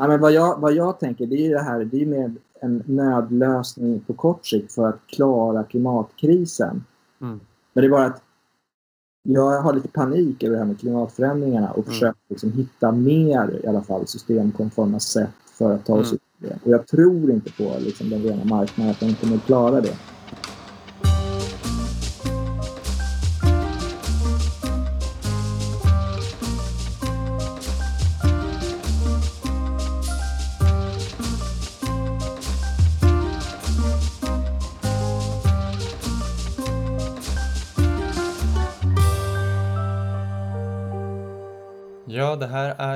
Ja, men vad, jag, vad jag tänker det är det här, det är med en nödlösning på kort sikt för att klara klimatkrisen. Mm. Men det är bara att jag har lite panik över det här med klimatförändringarna och Mm. försöker liksom hitta mer i alla fall systemkonforma sätt för att ta oss Mm. ur det. Och jag tror inte på liksom, den rena marknaden, att den kommer att klara det.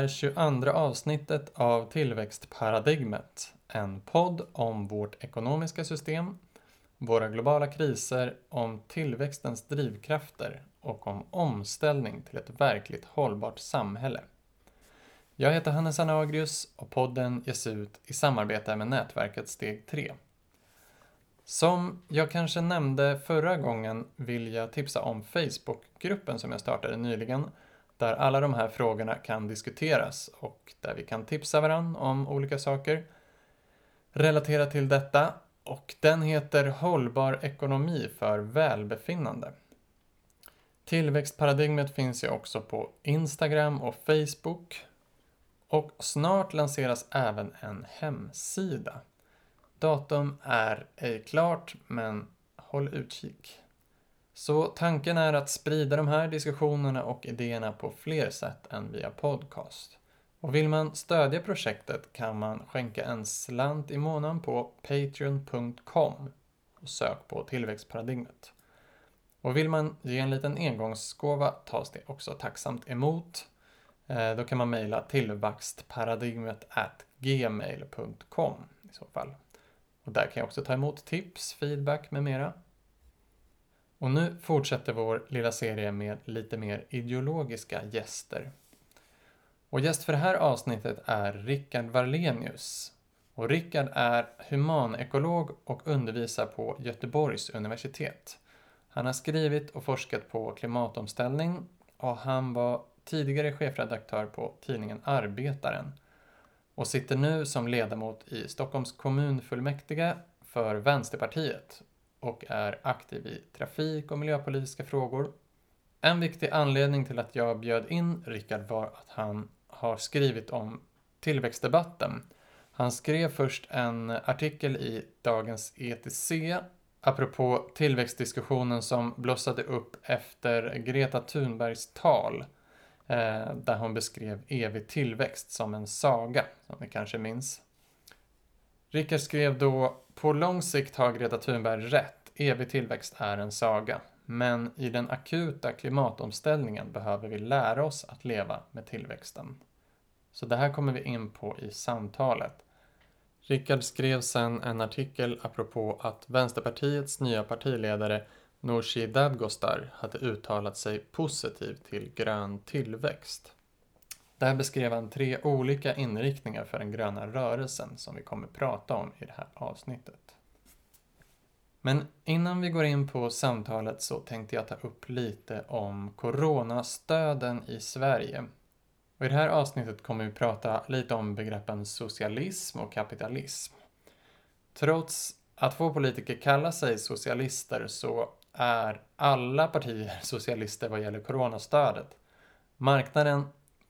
Är 22 avsnittet av Tillväxtparadigmet. En podd om vårt ekonomiska system, våra globala kriser, om tillväxtens drivkrafter och om omställning till ett verkligt hållbart samhälle. Jag heter Hannes Anagrius och podden ges ut i samarbete med nätverket Steg 3. Som jag kanske nämnde förra gången vill jag tipsa om Facebookgruppen som jag startade nyligen där alla de här frågorna kan diskuteras och där vi kan tipsa varandra om olika saker relaterat till detta. Och den heter Hållbar ekonomi för välbefinnande. Tillväxtparadigmet finns ju också på Instagram och Facebook. Och snart lanseras även en hemsida. Datum är ej klart, men håll utkik. Så tanken är att sprida de här diskussionerna och idéerna på fler sätt än via podcast. Och vill man stödja projektet kan man skänka en slant i månaden på patreon.com och sök på tillväxtparadigmet. Och vill man ge en liten engångsgåva tas det också tacksamt emot. Eh, då kan man mejla tillväxtparadigmet gmail.com i så fall. Och där kan jag också ta emot tips, feedback med mera. Och nu fortsätter vår lilla serie med lite mer ideologiska gäster. Och gäst för det här avsnittet är Rickard Varlenius. Och Rickard är humanekolog och undervisar på Göteborgs universitet. Han har skrivit och forskat på klimatomställning och han var tidigare chefredaktör på tidningen Arbetaren och sitter nu som ledamot i Stockholms kommunfullmäktige för Vänsterpartiet och är aktiv i trafik och miljöpolitiska frågor. En viktig anledning till att jag bjöd in Rickard var att han har skrivit om tillväxtdebatten. Han skrev först en artikel i Dagens ETC apropå tillväxtdiskussionen som blossade upp efter Greta Thunbergs tal eh, där hon beskrev evig tillväxt som en saga, som ni kanske minns. Rickard skrev då på lång sikt har Greta Thunberg rätt. Evig tillväxt är en saga. Men i den akuta klimatomställningen behöver vi lära oss att leva med tillväxten. Så det här kommer vi in på i samtalet. Rickard skrev sen en artikel apropå att Vänsterpartiets nya partiledare Nooshi Dadgostar hade uttalat sig positivt till grön tillväxt. Där beskrev han tre olika inriktningar för den gröna rörelsen som vi kommer prata om i det här avsnittet. Men innan vi går in på samtalet så tänkte jag ta upp lite om coronastöden i Sverige. Och I det här avsnittet kommer vi prata lite om begreppen socialism och kapitalism. Trots att få politiker kallar sig socialister så är alla partier socialister vad gäller coronastödet. Marknaden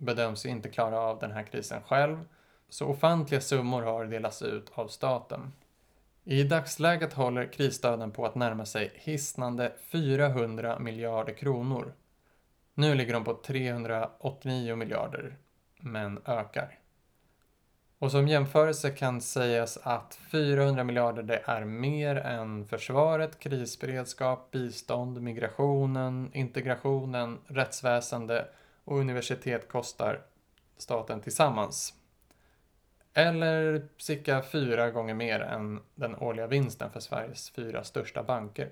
bedöms ju inte klara av den här krisen själv, så ofantliga summor har delats ut av staten. I dagsläget håller krisstöden på att närma sig hisnande 400 miljarder kronor. Nu ligger de på 389 miljarder, men ökar. Och som jämförelse kan sägas att 400 miljarder det är mer än försvaret, krisberedskap, bistånd, migrationen, integrationen, rättsväsende och universitet kostar staten tillsammans. Eller cirka fyra gånger mer än den årliga vinsten för Sveriges fyra största banker.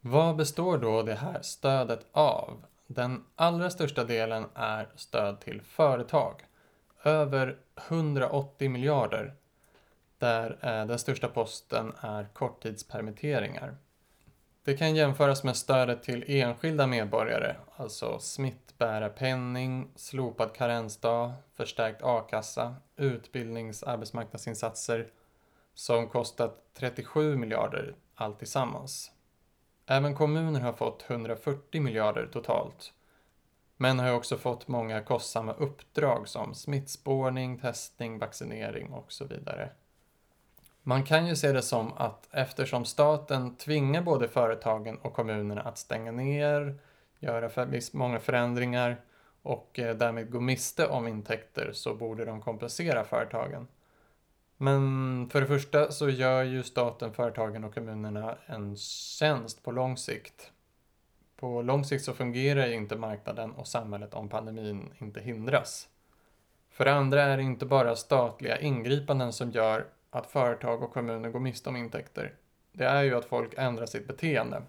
Vad består då det här stödet av? Den allra största delen är stöd till företag. Över 180 miljarder. Där eh, den största posten är korttidspermitteringar. Det kan jämföras med stödet till enskilda medborgare, alltså smittbärarpenning, slopad karensdag, förstärkt a-kassa, utbildnings arbetsmarknadsinsatser som kostat 37 miljarder allt tillsammans. Även kommuner har fått 140 miljarder totalt, men har också fått många kostsamma uppdrag som smittspårning, testning, vaccinering och så vidare. Man kan ju se det som att eftersom staten tvingar både företagen och kommunerna att stänga ner, göra för, många förändringar och eh, därmed gå miste om intäkter så borde de kompensera företagen. Men för det första så gör ju staten, företagen och kommunerna en tjänst på lång sikt. På lång sikt så fungerar ju inte marknaden och samhället om pandemin inte hindras. För det andra är det inte bara statliga ingripanden som gör att företag och kommuner går miste om intäkter. Det är ju att folk ändrar sitt beteende.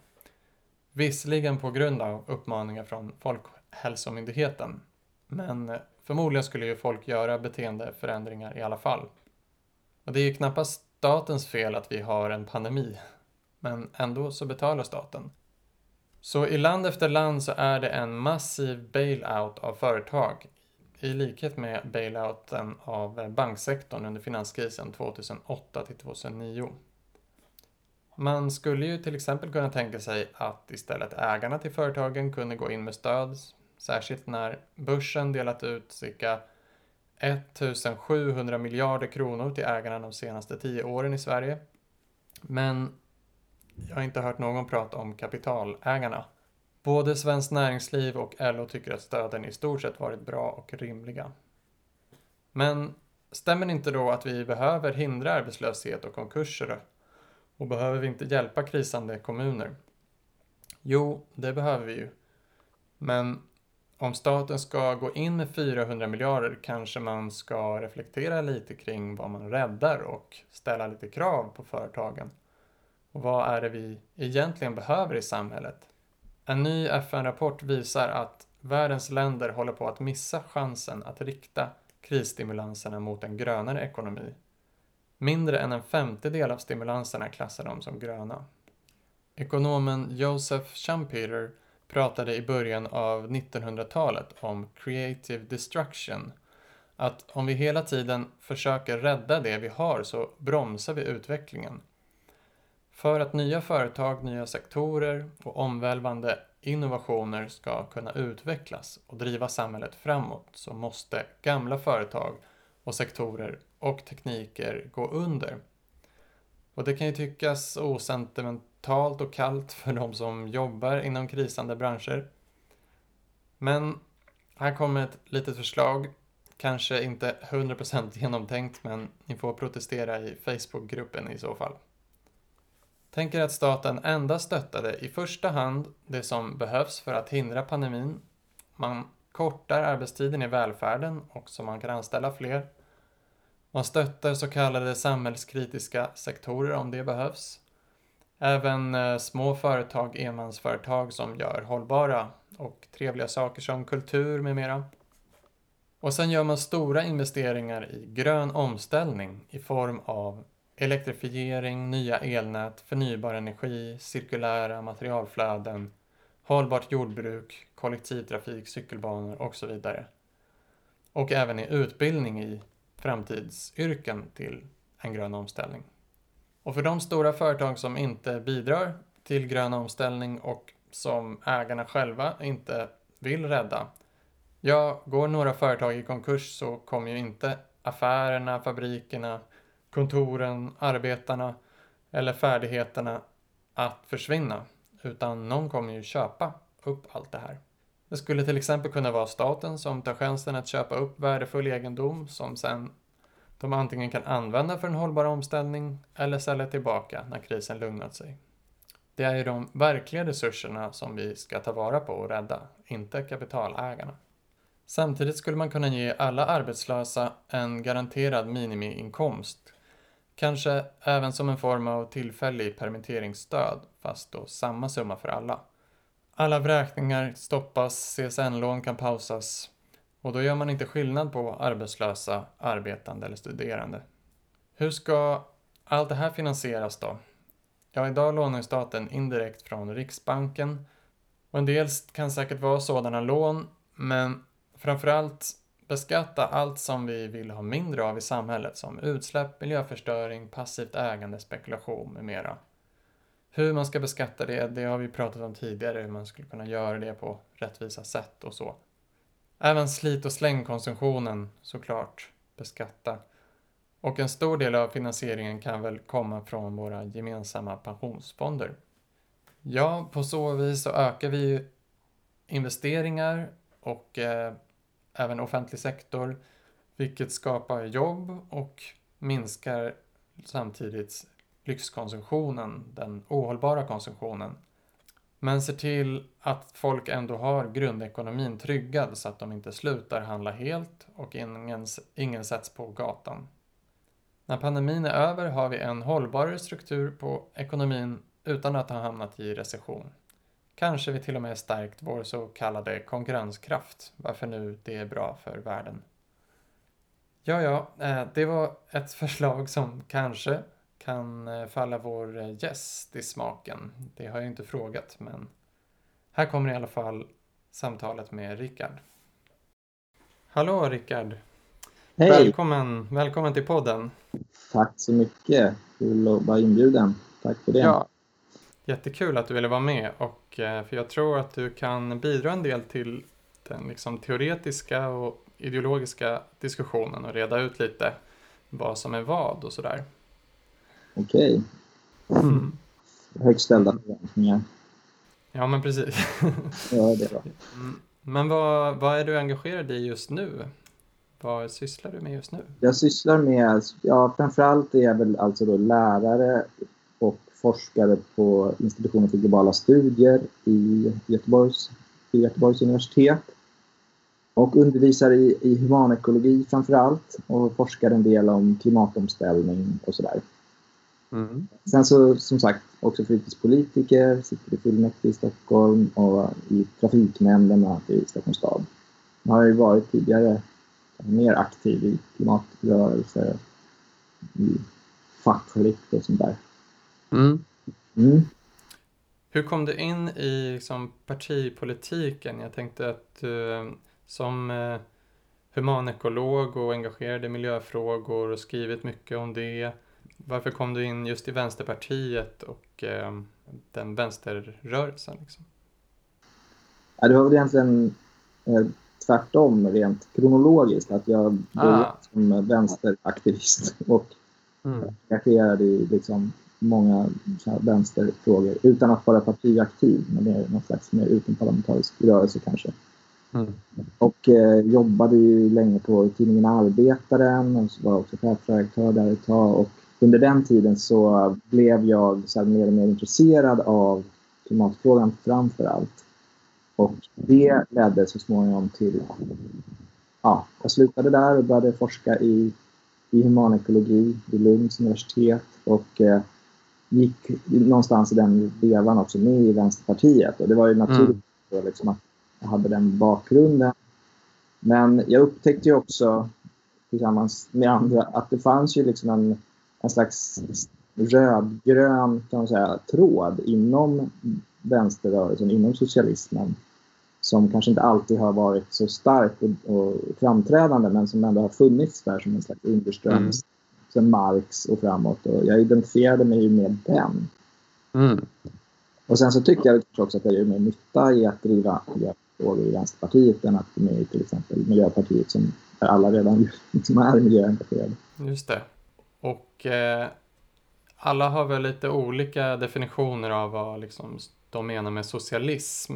Visserligen på grund av uppmaningar från Folkhälsomyndigheten. Men förmodligen skulle ju folk göra beteendeförändringar i alla fall. Och det är ju knappast statens fel att vi har en pandemi. Men ändå så betalar staten. Så i land efter land så är det en massiv bailout av företag i likhet med bailouten av banksektorn under finanskrisen 2008 till 2009. Man skulle ju till exempel kunna tänka sig att istället ägarna till företagen kunde gå in med stöd, särskilt när börsen delat ut cirka 1700 miljarder kronor till ägarna de senaste tio åren i Sverige. Men jag har inte hört någon prata om kapitalägarna. Både Svenskt Näringsliv och LO tycker att stöden i stort sett varit bra och rimliga. Men stämmer det inte då att vi behöver hindra arbetslöshet och konkurser? Och behöver vi inte hjälpa krisande kommuner? Jo, det behöver vi ju. Men om staten ska gå in med 400 miljarder kanske man ska reflektera lite kring vad man räddar och ställa lite krav på företagen. Och vad är det vi egentligen behöver i samhället? En ny FN-rapport visar att världens länder håller på att missa chansen att rikta krisstimulanserna mot en grönare ekonomi. Mindre än en femtedel av stimulanserna klassar de som gröna. Ekonomen Joseph Schumpeter pratade i början av 1900-talet om creative destruction. Att om vi hela tiden försöker rädda det vi har så bromsar vi utvecklingen. För att nya företag, nya sektorer och omvälvande innovationer ska kunna utvecklas och driva samhället framåt så måste gamla företag och sektorer och tekniker gå under. Och det kan ju tyckas osentimentalt och kallt för de som jobbar inom krisande branscher. Men här kommer ett litet förslag. Kanske inte 100% genomtänkt men ni får protestera i Facebookgruppen i så fall. Tänker att staten endast stöttade i första hand det som behövs för att hindra pandemin. Man kortar arbetstiden i välfärden och så man kan anställa fler. Man stöttar så kallade samhällskritiska sektorer om det behövs. Även eh, små företag, enmansföretag som gör hållbara och trevliga saker som kultur med mera. Och sen gör man stora investeringar i grön omställning i form av elektrifiering, nya elnät, förnybar energi, cirkulära materialflöden, hållbart jordbruk, kollektivtrafik, cykelbanor och så vidare. Och även i utbildning i framtidsyrken till en grön omställning. Och för de stora företag som inte bidrar till grön omställning och som ägarna själva inte vill rädda. Ja, går några företag i konkurs så kommer ju inte affärerna, fabrikerna, kontoren, arbetarna eller färdigheterna att försvinna. Utan någon kommer ju köpa upp allt det här. Det skulle till exempel kunna vara staten som tar chansen att köpa upp värdefull egendom som sen de antingen kan använda för en hållbar omställning eller sälja tillbaka när krisen lugnat sig. Det är ju de verkliga resurserna som vi ska ta vara på och rädda, inte kapitalägarna. Samtidigt skulle man kunna ge alla arbetslösa en garanterad minimiinkomst Kanske även som en form av tillfällig permitteringsstöd, fast då samma summa för alla. Alla vräkningar stoppas, CSN-lån kan pausas och då gör man inte skillnad på arbetslösa, arbetande eller studerande. Hur ska allt det här finansieras då? Ja, idag lånar staten indirekt från Riksbanken och en del kan säkert vara sådana lån, men framförallt beskatta allt som vi vill ha mindre av i samhället som utsläpp, miljöförstöring, passivt ägande, spekulation med mera. Hur man ska beskatta det, det har vi pratat om tidigare, hur man skulle kunna göra det på rättvisa sätt och så. Även slit och slängkonsumtionen såklart beskatta. Och en stor del av finansieringen kan väl komma från våra gemensamma pensionsfonder. Ja, på så vis så ökar vi investeringar och eh, även offentlig sektor, vilket skapar jobb och minskar samtidigt lyxkonsumtionen, den ohållbara konsumtionen. Men ser till att folk ändå har grundekonomin tryggad så att de inte slutar handla helt och ingen, ingen sätts på gatan. När pandemin är över har vi en hållbarare struktur på ekonomin utan att ha hamnat i recession. Kanske vi till och med stärkt vår så kallade konkurrenskraft, varför nu det är bra för världen. Ja, ja, eh, det var ett förslag som kanske kan eh, falla vår eh, gäst i smaken. Det har jag inte frågat, men här kommer i alla fall samtalet med Rickard. Hallå Rickard! Hej! Välkommen, välkommen till podden. Tack så mycket. Kul att vara inbjuden. Tack för det. Ja, jättekul att du ville vara med och eh, för jag tror att du kan bidra en del till den liksom teoretiska och ideologiska diskussionen och reda ut lite vad som är vad och sådär. Okej. Mm. Högt ställda förväntningar. Ja, men precis. ja, det är mm. Men vad, vad är du engagerad i just nu? Vad sysslar du med just nu? Jag sysslar med, ja framförallt är jag väl alltså då lärare och forskare på institutionen för globala studier i Göteborgs, i Göteborgs universitet. Och undervisar i, i humanekologi framförallt och forskar en del om klimatomställning och sådär. Mm. Sen så som sagt också fritidspolitiker, sitter i fullmäktige i Stockholm och i trafiknämnden bland annat i Stockholms stad. Jag har ju varit tidigare mer aktiv i klimatrörelser, i fackligt och sånt där. Mm. Mm. Hur kom du in i liksom, partipolitiken? Jag tänkte att du eh, som eh, humanekolog och engagerad i miljöfrågor och skrivit mycket om det. Varför kom du in just i Vänsterpartiet och eh, den vänsterrörelsen? Liksom? Ja, det var väl egentligen eh, tvärtom rent kronologiskt. Att jag började ah. som vänsteraktivist och mm. engagerad i liksom många vänsterfrågor utan att vara partiaktiv, men det är någon slags mer utomparlamentarisk rörelse kanske. Mm. Och eh, jobbade ju länge på tidningen Arbetaren och var också chefredaktör där ett tag. Och under den tiden så blev jag så mer och mer intresserad av klimatfrågan framför allt. Och det ledde så småningom till... Ja, jag slutade där och började forska i, i humanekologi vid Lunds universitet och eh, gick någonstans i den vevan också med i Vänsterpartiet. Och det var ju naturligt mm. liksom att jag hade den bakgrunden. Men jag upptäckte ju också tillsammans med andra att det fanns ju liksom en, en slags rödgrön kan man säga, tråd inom vänsterrörelsen, inom socialismen som kanske inte alltid har varit så stark och, och framträdande men som ändå har funnits där som en slags underströms mm. Sen Marx och framåt. Och jag identifierade mig med den. Mm. Och sen så tycker jag också att jag gör mer nytta i att driva miljöfrågor i Vänsterpartiet än att gå med i till exempel Miljöpartiet som alla redan liksom är miljöengagerade. Just det. Och eh, alla har väl lite olika definitioner av vad liksom, de menar med socialism.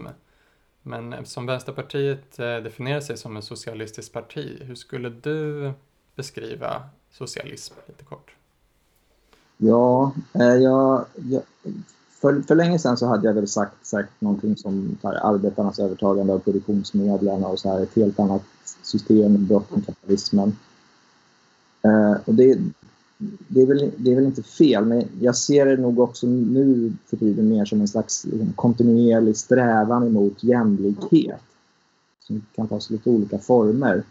Men eftersom Vänsterpartiet eh, definierar sig som ett socialistiskt parti, hur skulle du beskriva socialism lite kort? Ja, eh, jag, jag, för, för länge sedan så hade jag väl sagt, sagt någonting som här, arbetarnas övertagande av produktionsmedlen och så här, ett helt annat system, brott mot kapitalismen. Eh, och det, det är, väl, det är väl inte fel, men jag ser det nog också nu för tiden mer som en slags liksom, kontinuerlig strävan emot jämlikhet. Som kan ta sig lite olika former.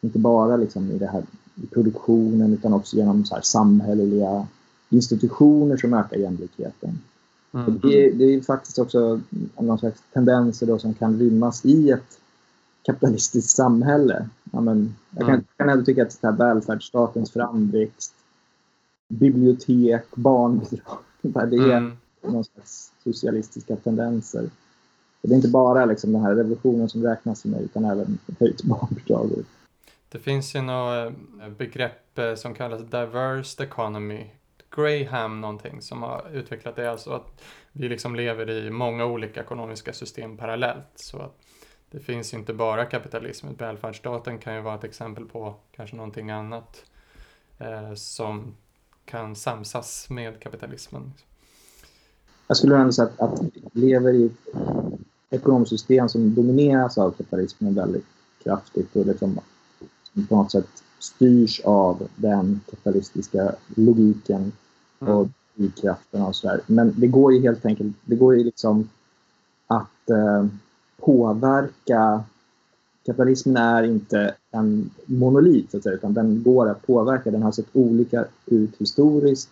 Inte bara liksom i, det här, i produktionen utan också genom så här samhälleliga institutioner som ökar jämlikheten. Mm. Det, är, det är faktiskt också någon slags tendenser då som kan rymmas i ett kapitalistiskt samhälle. Ja, men, jag kan, mm. kan ändå tycka att här välfärdsstatens framväxt, bibliotek, barnbidrag, det är mm. någon slags socialistiska tendenser. Det är inte bara liksom den här revolutionen som räknas för mig utan även höjt barnbidrag. Det finns ju något eh, begrepp eh, som kallas diverse economy. Graham någonting som har utvecklat det, alltså att vi liksom lever i många olika ekonomiska system parallellt. Så att det finns ju inte bara kapitalism, välfärdsstaten kan ju vara ett exempel på kanske någonting annat eh, som kan samsas med kapitalismen. Jag skulle ändå säga att, att vi lever i ett ekonomiskt system som domineras av kapitalismen väldigt kraftigt och liksom på något sätt styrs av den kapitalistiska logiken mm. och drivkrafterna och sådär. Men det går ju helt enkelt, det går ju liksom att eh, påverka kapitalismen är inte en monolit, så att säga, utan den går att påverka. Den har sett olika ut historiskt.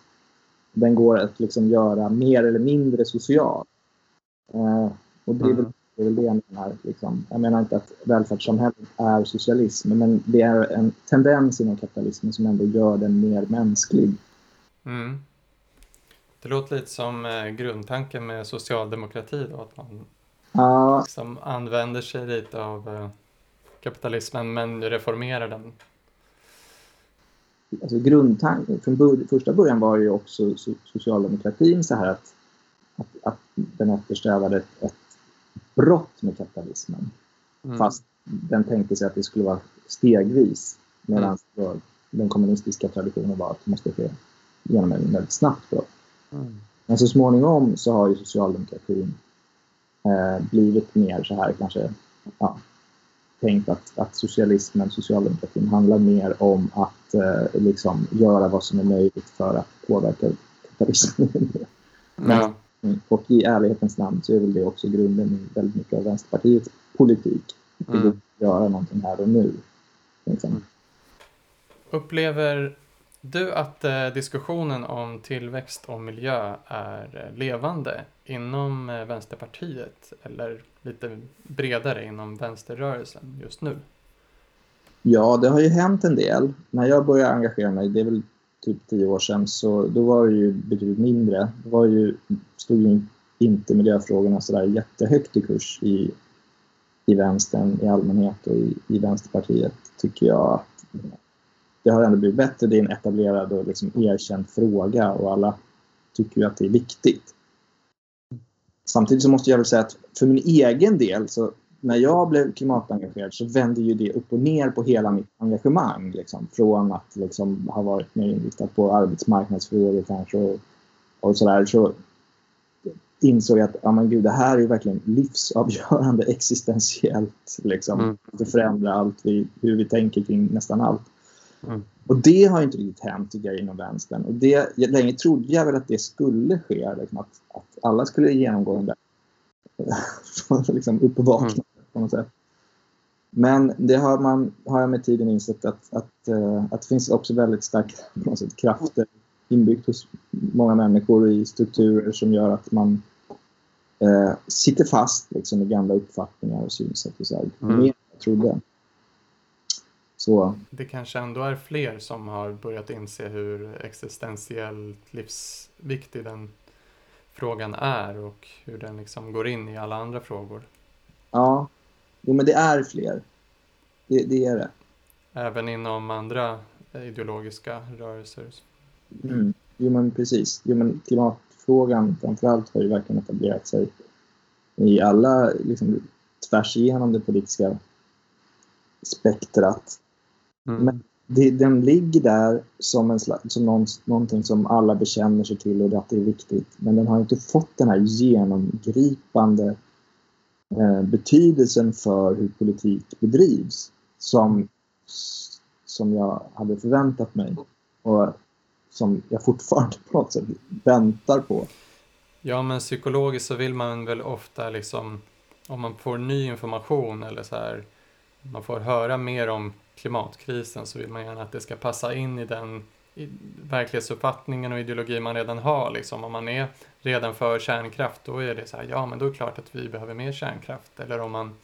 Den går att liksom göra mer eller mindre social. Eh, och det är, väl, mm. Det är väl det jag menar. Liksom. Jag menar inte att välfärdssamhället är socialism, men det är en tendens inom kapitalismen som ändå gör den mer mänsklig. Mm. Det låter lite som eh, grundtanken med socialdemokrati då, att man ja. liksom använder sig lite av eh, kapitalismen men reformerar den. Alltså grundtanken, från första början var ju också socialdemokratin så här att, att, att den eftersträvade ett, ett brott med kapitalismen. Mm. Fast den tänkte sig att det skulle vara stegvis medan mm. den kommunistiska traditionen var att det måste ske genom en väldigt snabbt brott. Mm. Men så småningom så har ju socialdemokratin eh, blivit mer så här kanske ja, tänkt att, att socialismen, socialdemokratin handlar mer om att eh, liksom göra vad som är möjligt för att påverka kapitalismen. ja. Mm, och i ärlighetens namn så är väl det också grunden i väldigt mycket av Vänsterpartiets politik. Att mm. göra någonting här och nu. Liksom. Mm. Upplever du att eh, diskussionen om tillväxt och miljö är eh, levande inom eh, Vänsterpartiet eller lite bredare inom vänsterrörelsen just nu? Ja, det har ju hänt en del. När jag började engagera mig, det är väl typ tio år sedan, så då var det ju betydligt mindre. Det var ju, stod ju inte miljöfrågorna sådär jättehögt i kurs i, i vänstern i allmänhet och i, i Vänsterpartiet, tycker jag. Det har ändå blivit bättre. Det är en etablerad och liksom erkänd fråga och alla tycker ju att det är viktigt. Samtidigt så måste jag väl säga att för min egen del så när jag blev klimatengagerad så vände ju det upp och ner på hela mitt engagemang. Liksom. Från att liksom, ha varit mer inriktad på arbetsmarknadsfrågor kanske och, och sådär. Så insåg jag att ja, men gud, det här är verkligen livsavgörande existentiellt. Liksom. Mm. Det förändrar allt vi, hur vi tänker kring nästan allt. Mm. Och det har inte riktigt hänt tycker jag inom vänstern. Och det, länge trodde jag väl att det skulle ske. Liksom, att, att alla skulle genomgå den där liksom upp och vakna mm. På något sätt. Men det har, man, har jag med tiden insett att, att, uh, att det finns också väldigt starka på något sätt, krafter inbyggt hos många människor i strukturer som gör att man uh, sitter fast liksom, i gamla uppfattningar och synsätt och så här, mm. mer än jag trodde. Så. Det kanske ändå är fler som har börjat inse hur existentiellt livsviktig den frågan är och hur den liksom går in i alla andra frågor. Ja, jo, men det är fler. Det, det är det. Även inom andra ideologiska rörelser. Mm. Jo, men precis. Jo, men klimatfrågan framförallt har ju verkligen etablerat sig i alla, liksom, tvärs igenom det politiska spektrat. Mm. Men det, den ligger där som, en slags, som någon, någonting som alla bekänner sig till och att det är viktigt. Men den har inte fått den här genomgripande Eh, betydelsen för hur politik bedrivs som, som jag hade förväntat mig. Och som jag fortfarande på något sätt väntar på. Ja, men psykologiskt så vill man väl ofta liksom, om man får ny information eller så här, man får höra mer om klimatkrisen så vill man gärna att det ska passa in i den verklighetsuppfattningen och ideologi man redan har. Liksom. Om man är redan för kärnkraft, då är det så här, ja men då är det klart att vi behöver mer kärnkraft. Eller om man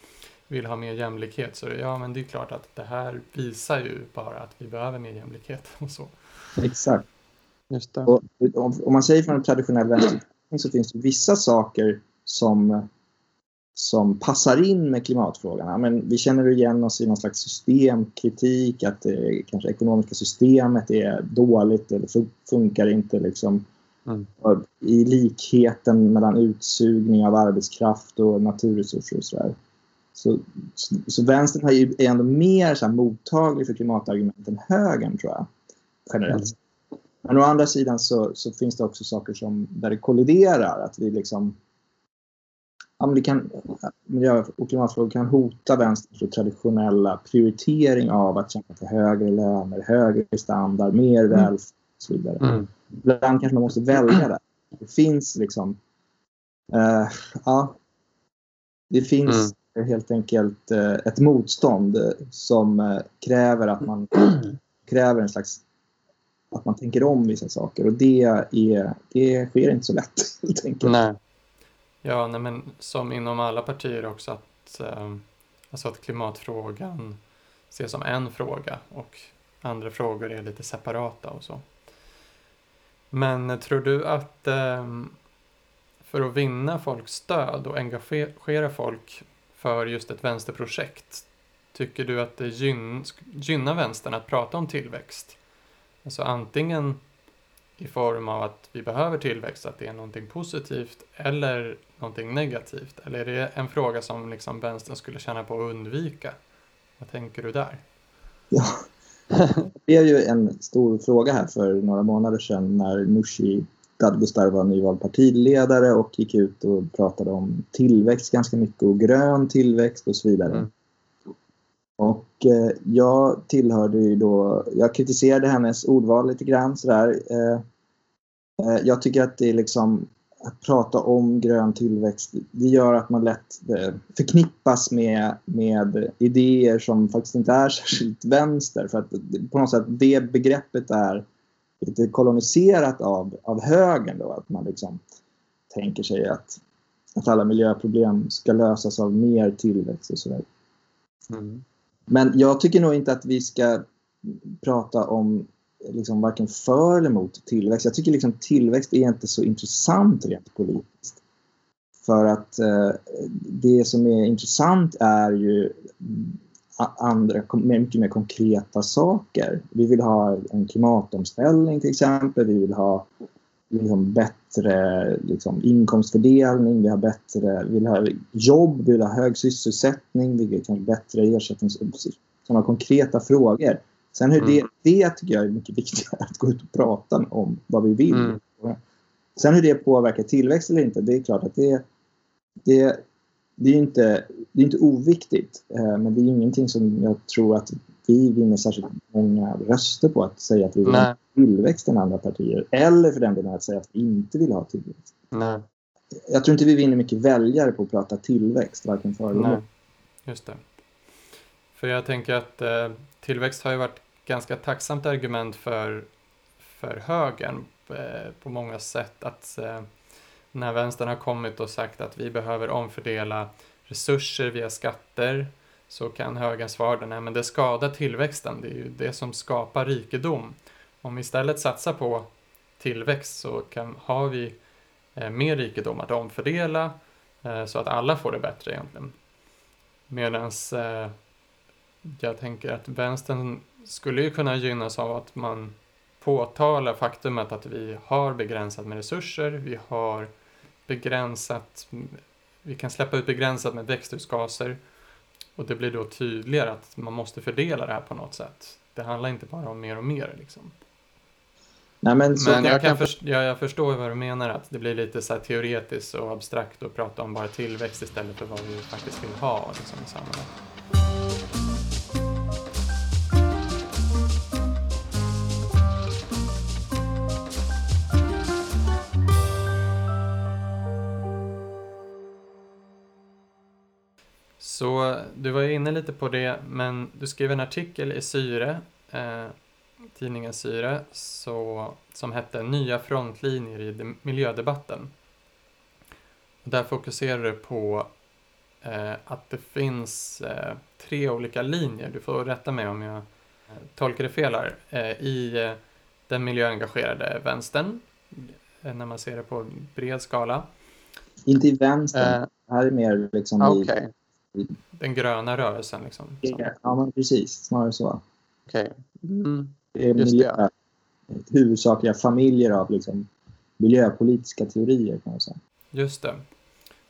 vill ha mer jämlikhet, så ja men det är klart att det här visar ju bara att vi behöver mer jämlikhet och så. Exakt. Just det. Och, om, om man säger från en traditionell vänster så finns det vissa saker som som passar in med klimatfrågan. Men vi känner igen oss i någon slags systemkritik, att det kanske ekonomiska systemet är dåligt eller funkar inte. Liksom. Mm. I likheten mellan utsugning av arbetskraft och naturresurser och sådär. Så, så, så vänstern är ändå mer så här, mottaglig för klimatargument än högern, tror jag. Generellt mm. Men å andra sidan så, så, finns det också saker som, där det kolliderar. Att vi liksom kan, miljö och klimatfrågor kan hota vänsterns traditionella prioritering av att kämpa för högre löner, högre standard, mer mm. välfärd och så vidare. Mm. Ibland kanske man måste välja det. Det finns liksom... Uh, ja, det finns mm. helt enkelt uh, ett motstånd som uh, kräver att man kräver en slags att man tänker om vissa saker och det, är, det sker inte så lätt helt enkelt. Nej. Ja, nej, men som inom alla partier också att, eh, alltså att klimatfrågan ses som en fråga och andra frågor är lite separata och så. Men tror du att eh, för att vinna folks stöd och engagera folk för just ett vänsterprojekt, tycker du att det gyn gynnar vänstern att prata om tillväxt? Alltså antingen i form av att vi behöver tillväxt, att det är någonting positivt eller någonting negativt? Eller är det en fråga som liksom vänstern skulle tjäna på att undvika? Vad tänker du där? Ja, det är ju en stor fråga här för några månader sedan när Nooshi Dadgostar var nyvald partiledare och gick ut och pratade om tillväxt ganska mycket och grön tillväxt och så vidare. Mm. Och eh, jag tillhörde ju då, jag kritiserade hennes ordval lite grann sådär. Eh, eh, jag tycker att det är liksom att prata om grön tillväxt, det gör att man lätt eh, förknippas med, med idéer som faktiskt inte är särskilt vänster. För att på något sätt det begreppet är lite koloniserat av, av högern då, att man liksom tänker sig att, att alla miljöproblem ska lösas av mer tillväxt och sådär. Mm. Men jag tycker nog inte att vi ska prata om liksom varken för eller emot tillväxt. Jag tycker liksom tillväxt är inte så intressant rent politiskt. För att eh, det som är intressant är ju andra, mycket mer konkreta saker. Vi vill ha en klimatomställning till exempel. Vi vill ha liksom, bättre liksom, inkomstfördelning, vi, har bättre, vi vill ha jobb, vi vill ha hög sysselsättning, vi vill ha bättre ersättning. Sådana konkreta frågor. Sen hur mm. det, det tycker jag är mycket viktigare, att gå ut och prata om vad vi vill. Mm. Sen hur det påverkar tillväxt eller inte, det är klart att det, det, det, är, inte, det är inte oviktigt. Eh, men det är ingenting som jag tror att vi vinner särskilt många röster på att säga att vi vill Nej. ha tillväxt än andra partier. Eller för den delen att säga att vi inte vill ha tillväxt. Nej. Jag tror inte vi vinner mycket väljare på att prata tillväxt, varken för eller. Just det. För jag tänker att eh, tillväxt har ju varit ganska tacksamt argument för, för högern eh, på många sätt. Att eh, när vänstern har kommit och sagt att vi behöver omfördela resurser via skatter så kan högern svara nej men det skadar tillväxten, det är ju det som skapar rikedom. Om vi istället satsar på tillväxt så kan, har vi eh, mer rikedom att omfördela eh, så att alla får det bättre egentligen. Medan eh, jag tänker att vänstern skulle ju kunna gynnas av att man påtalar faktumet att vi har begränsat med resurser, vi har begränsat, vi kan släppa ut begränsat med växthusgaser och det blir då tydligare att man måste fördela det här på något sätt. Det handlar inte bara om mer och mer liksom. Nej, men, men jag, kan för, jag, jag, förstår vad du menar, att det blir lite så teoretiskt och abstrakt att prata om bara tillväxt istället för vad vi faktiskt vill ha liksom, i samhället. Så du var ju inne lite på det, men du skrev en artikel i Syre eh, tidningen Syre så, som hette Nya frontlinjer i miljödebatten. Där fokuserar du på eh, att det finns eh, tre olika linjer, du får rätta mig om jag eh, tolkar det fel här, eh, i eh, den miljöengagerade vänstern, när man ser det på bred skala. Inte i vänstern, det här är mer liksom okay. i... Den gröna rörelsen liksom? Ja, men precis, snarare så. Okay. Mm. Det är miljö, huvudsakliga familjer av liksom, miljöpolitiska teorier kan man säga. Just det.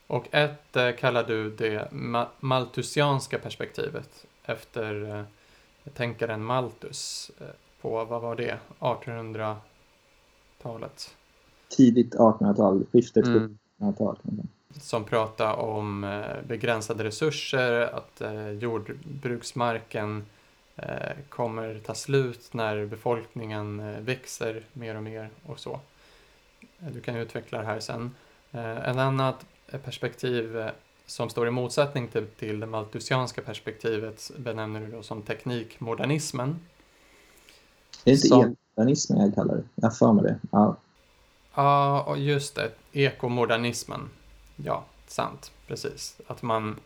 Och ett eh, kallar du det ma maltusianska perspektivet efter eh, tänkaren Malthus eh, på, vad var det, 1800-talet? Tidigt 1800-tal, skiftet mm. 1800-tal. Som pratar om eh, begränsade resurser, att eh, jordbruksmarken eh, kommer ta slut när befolkningen växer mer och mer och så. Du kan utveckla det här sen. En annat perspektiv som står i motsättning till, till det maltusianska perspektivet benämner du då som teknikmodernismen. Det är inte som... ekomodernismen jag kallar det. Jag för mig det. Ja. ja, just det. Ekomodernismen. Ja, sant. Precis. Att man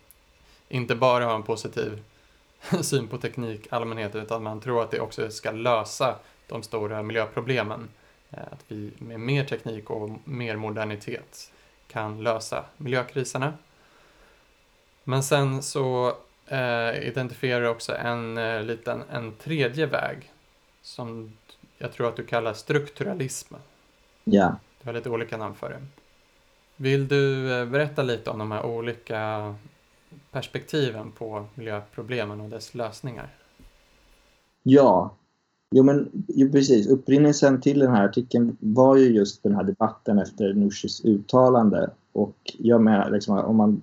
inte bara har en positiv syn på teknik allmänhet utan man tror att det också ska lösa de stora miljöproblemen. Eh, att vi med mer teknik och mer modernitet kan lösa miljökriserna. Men sen så eh, identifierar du också en eh, liten, en tredje väg som jag tror att du kallar strukturalism. Ja. Du har lite olika namn för det. Vill du eh, berätta lite om de här olika perspektiven på miljöproblemen och dess lösningar? Ja, Jo, men jo, precis. Upprinnelsen till den här artikeln var ju just den här debatten efter Nooshis uttalande. Och jag menar liksom, om man,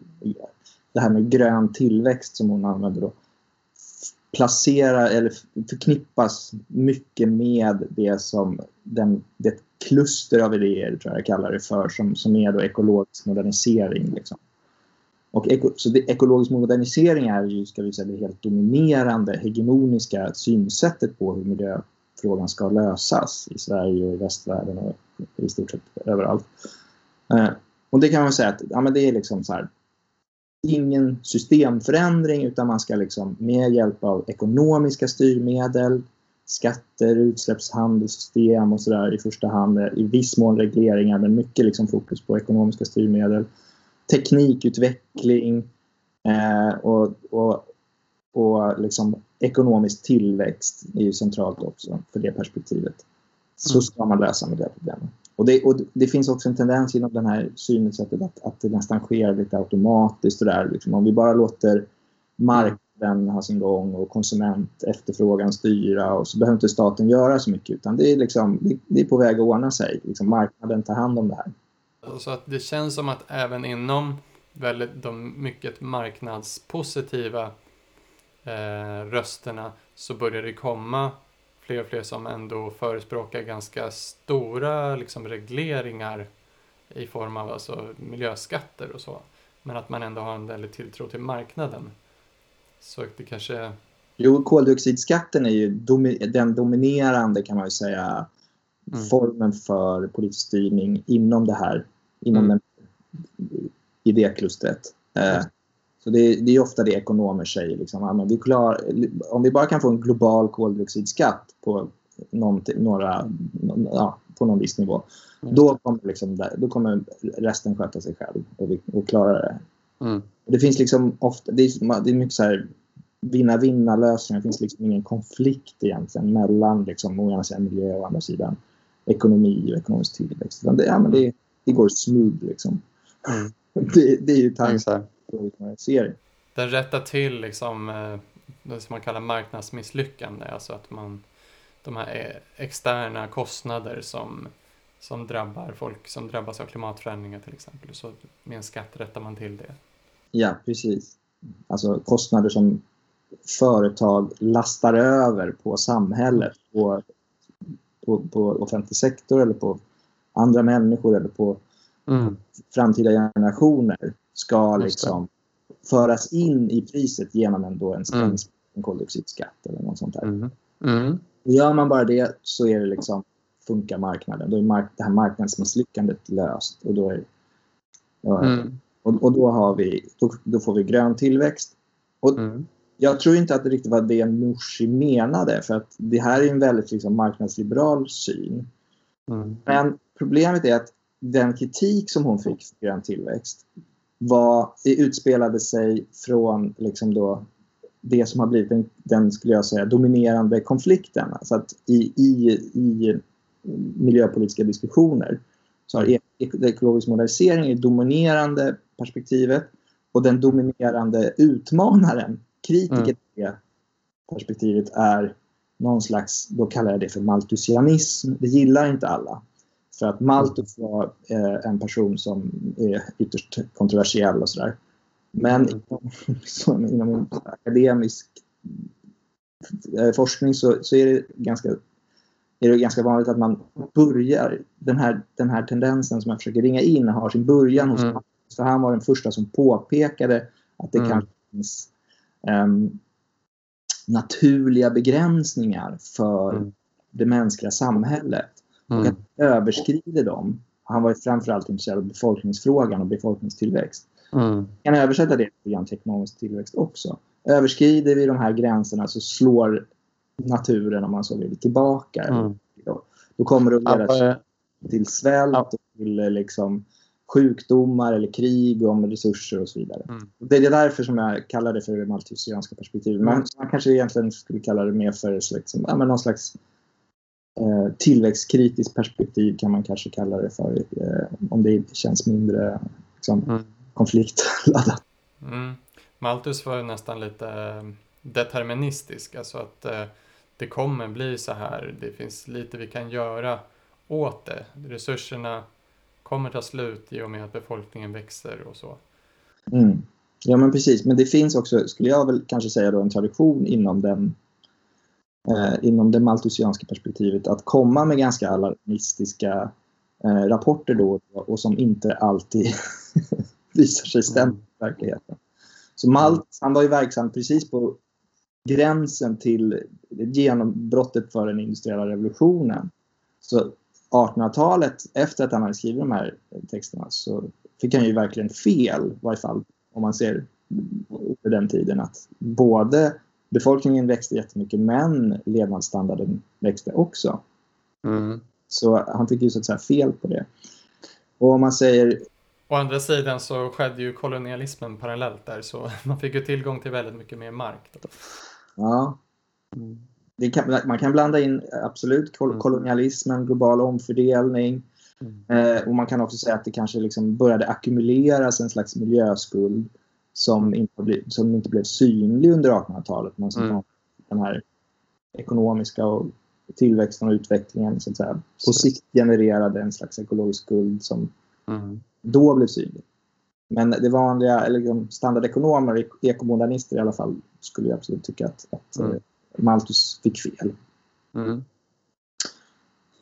det här med grön tillväxt som hon använder då, placera eller förknippas mycket med det som den, det kluster av idéer, tror jag jag kallar det för, som, som är då ekologisk modernisering. Liksom. Och eko, så det, ekologisk modernisering är ju ska vi säga, det helt dominerande, hegemoniska synsättet på hur miljöfrågan ska lösas i Sverige och i västvärlden och i stort sett överallt. Eh, och det kan man säga att ja, men det är liksom så här, ingen systemförändring utan man ska liksom med hjälp av ekonomiska styrmedel, skatter, utsläppshandelssystem och sådär i första hand, i viss mån regleringar men mycket liksom fokus på ekonomiska styrmedel teknikutveckling eh, och, och, och liksom ekonomisk tillväxt är ju centralt också för det perspektivet. Så mm. ska man lösa miljöproblemen. Och det, och det finns också en tendens inom det här synsättet att, att det nästan sker lite automatiskt. Och där, liksom, om vi bara låter den ha sin gång och konsument efterfrågan styra och så behöver inte staten göra så mycket utan det är, liksom, det, det är på väg att ordna sig. Liksom, marknaden tar hand om det här. Så att det känns som att även inom väldigt, de mycket marknadspositiva eh, rösterna så börjar det komma fler och fler som ändå förespråkar ganska stora liksom, regleringar i form av alltså, miljöskatter och så. Men att man ändå har en väldigt tilltro till marknaden. Så det kanske... Jo, koldioxidskatten är ju domi den dominerande kan man ju säga mm. formen för politisk styrning inom det här inom mm. idéklustret. Eh, så det, det, är ofta det ekonomer säger. Liksom, vi klar, om vi bara kan få en global koldioxidskatt på, några, ja, på någon viss nivå, mm. då, kommer liksom, då kommer resten sköta sig själv och, vi, och klara det. Mm. Det finns liksom ofta, det är, det är mycket så här vinna-vinna lösningar. Det finns liksom ingen konflikt egentligen mellan liksom, å ena sidan miljö och å andra sidan ekonomi och ekonomisk tillväxt. Det, ja, men det, det går smooth liksom. Mm. Det, det, är ju tanken på serie. Den rättar till liksom eh, det som man kallar marknadsmisslyckande, alltså att man de här externa kostnader som, som drabbar folk som drabbas av klimatförändringar till exempel. Så med en skatt rättar man till det. Ja, precis. Alltså kostnader som företag lastar över på samhället, på, på, på offentlig sektor eller på andra människor eller på mm. framtida generationer ska liksom föras in i priset genom en, då en, mm. en koldioxidskatt eller något sånt där. Mm. Mm. Och gör man bara det så är det liksom, funkar marknaden. Då är mark det här marknadsmisslyckandet löst. Och då, är, mm. Och, och, då, har vi, då, då, får vi grön tillväxt. Och mm. Jag tror inte att det riktigt var det Nooshi menade för att det här är en väldigt liksom, marknadsliberal syn. Mm. Men problemet är att den kritik som hon fick för grön tillväxt var, utspelade sig från liksom då, det som har blivit den, den, skulle jag säga, dominerande konflikten. Alltså att i, i, i miljöpolitiska diskussioner så har e-, ekologisk modernisering det dominerande perspektivet och den dominerande utmanaren, kritiker mm. till det perspektivet är någon slags, då kallar jag det för maltusianism. Det gillar inte alla. För att Malthus var eh, en person som är ytterst kontroversiell och sådär. Men mm. inom, inom akademisk eh, forskning så, så, är, det ganska, är det ganska vanligt att man börjar, den här, den här tendensen som jag försöker ringa in har sin början hos mm. För han var den första som påpekade att det mm. kan finnas um, naturliga begränsningar för mm. det mänskliga samhället. Mm. Och att överskrider dem. Han var framförallt intresserad av befolkningsfrågan och befolkningstillväxt. Mm. kan översätta det till ekonomisk tillväxt också. Överskrider vi de här gränserna så slår naturen, om man så vill, tillbaka. Mm. Då, då kommer det att leda till svält och till liksom, sjukdomar eller krig om resurser och så vidare. Mm. Det är därför som jag kallar det för det malthusianska perspektivet. Man, man kanske egentligen skulle kalla det mer för liksom, ja, någon slags eh, tillväxtkritiskt perspektiv kan man kanske kalla det för. Eh, om det känns mindre liksom, mm. konfliktladdat. Mm. Malthus var nästan lite eh, deterministisk, alltså att eh, det kommer bli så här. Det finns lite vi kan göra åt det. Resurserna kommer ta slut i och med att befolkningen växer och så. Mm. Ja men precis, men det finns också, skulle jag väl kanske säga då, en tradition inom den eh, inom det maltusianska perspektivet att komma med ganska alarmistiska eh, rapporter då och som inte alltid visar sig stämma i verkligheten. Så Malt, han var ju verksam precis på gränsen till genombrottet för den industriella revolutionen. Så 1800-talet, efter att han hade skrivit de här texterna, så fick han ju verkligen fel, i varje fall om man ser under den tiden, att både befolkningen växte jättemycket men levnadsstandarden växte också. Mm. Så han fick ju så att säga fel på det. Och om man säger... Å andra sidan så skedde ju kolonialismen parallellt där så man fick ju tillgång till väldigt mycket mer mark. Då. Ja. Mm. Kan, man kan blanda in absolut kol mm. kolonialismen, global omfördelning. Mm. Eh, och man kan också säga att det kanske liksom började ackumuleras en slags miljöskuld som inte, blev, som inte blev synlig under 1800-talet men som mm. den här ekonomiska och tillväxten och utvecklingen så att säga, på sikt genererade en slags ekologisk skuld som mm. då blev synlig. Men det vanliga, eller liksom standardekonomer, ekomodernister i alla fall, skulle jag absolut tycka att, att mm. Malthus fick fel. Mm.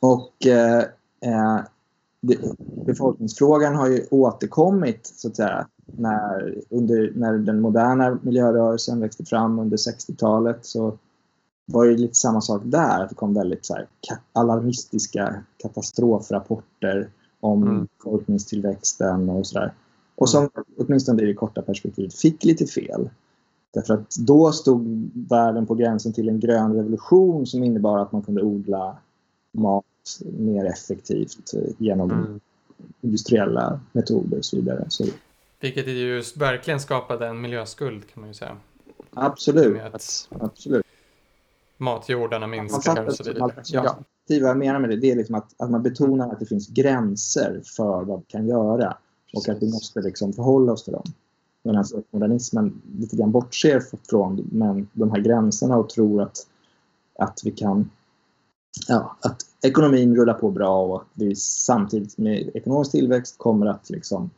Och eh, eh befolkningsfrågan har ju återkommit så att säga när, under, när den moderna miljörörelsen växte fram under 60-talet så var det lite samma sak där. Det kom väldigt så här, alarmistiska katastrofrapporter om mm. befolkningstillväxten och sådär. Och som åtminstone i det korta perspektivet fick lite fel. Därför att då stod världen på gränsen till en grön revolution som innebar att man kunde odla mat mer effektivt genom mm. industriella metoder och så vidare. Så vilket ju verkligen skapade en miljöskuld kan man ju säga. Absolut. Absolut. Matjordarna minskar och så vidare. Ja. Vad jag menar med det, det är liksom att, att man betonar att det finns gränser för vad vi kan göra och att vi måste liksom förhålla oss till dem. Medan modernismen lite grann bortser från men de här gränserna och tror att, att vi kan ja, att ekonomin rullar på bra och att vi samtidigt med ekonomisk tillväxt kommer att liksom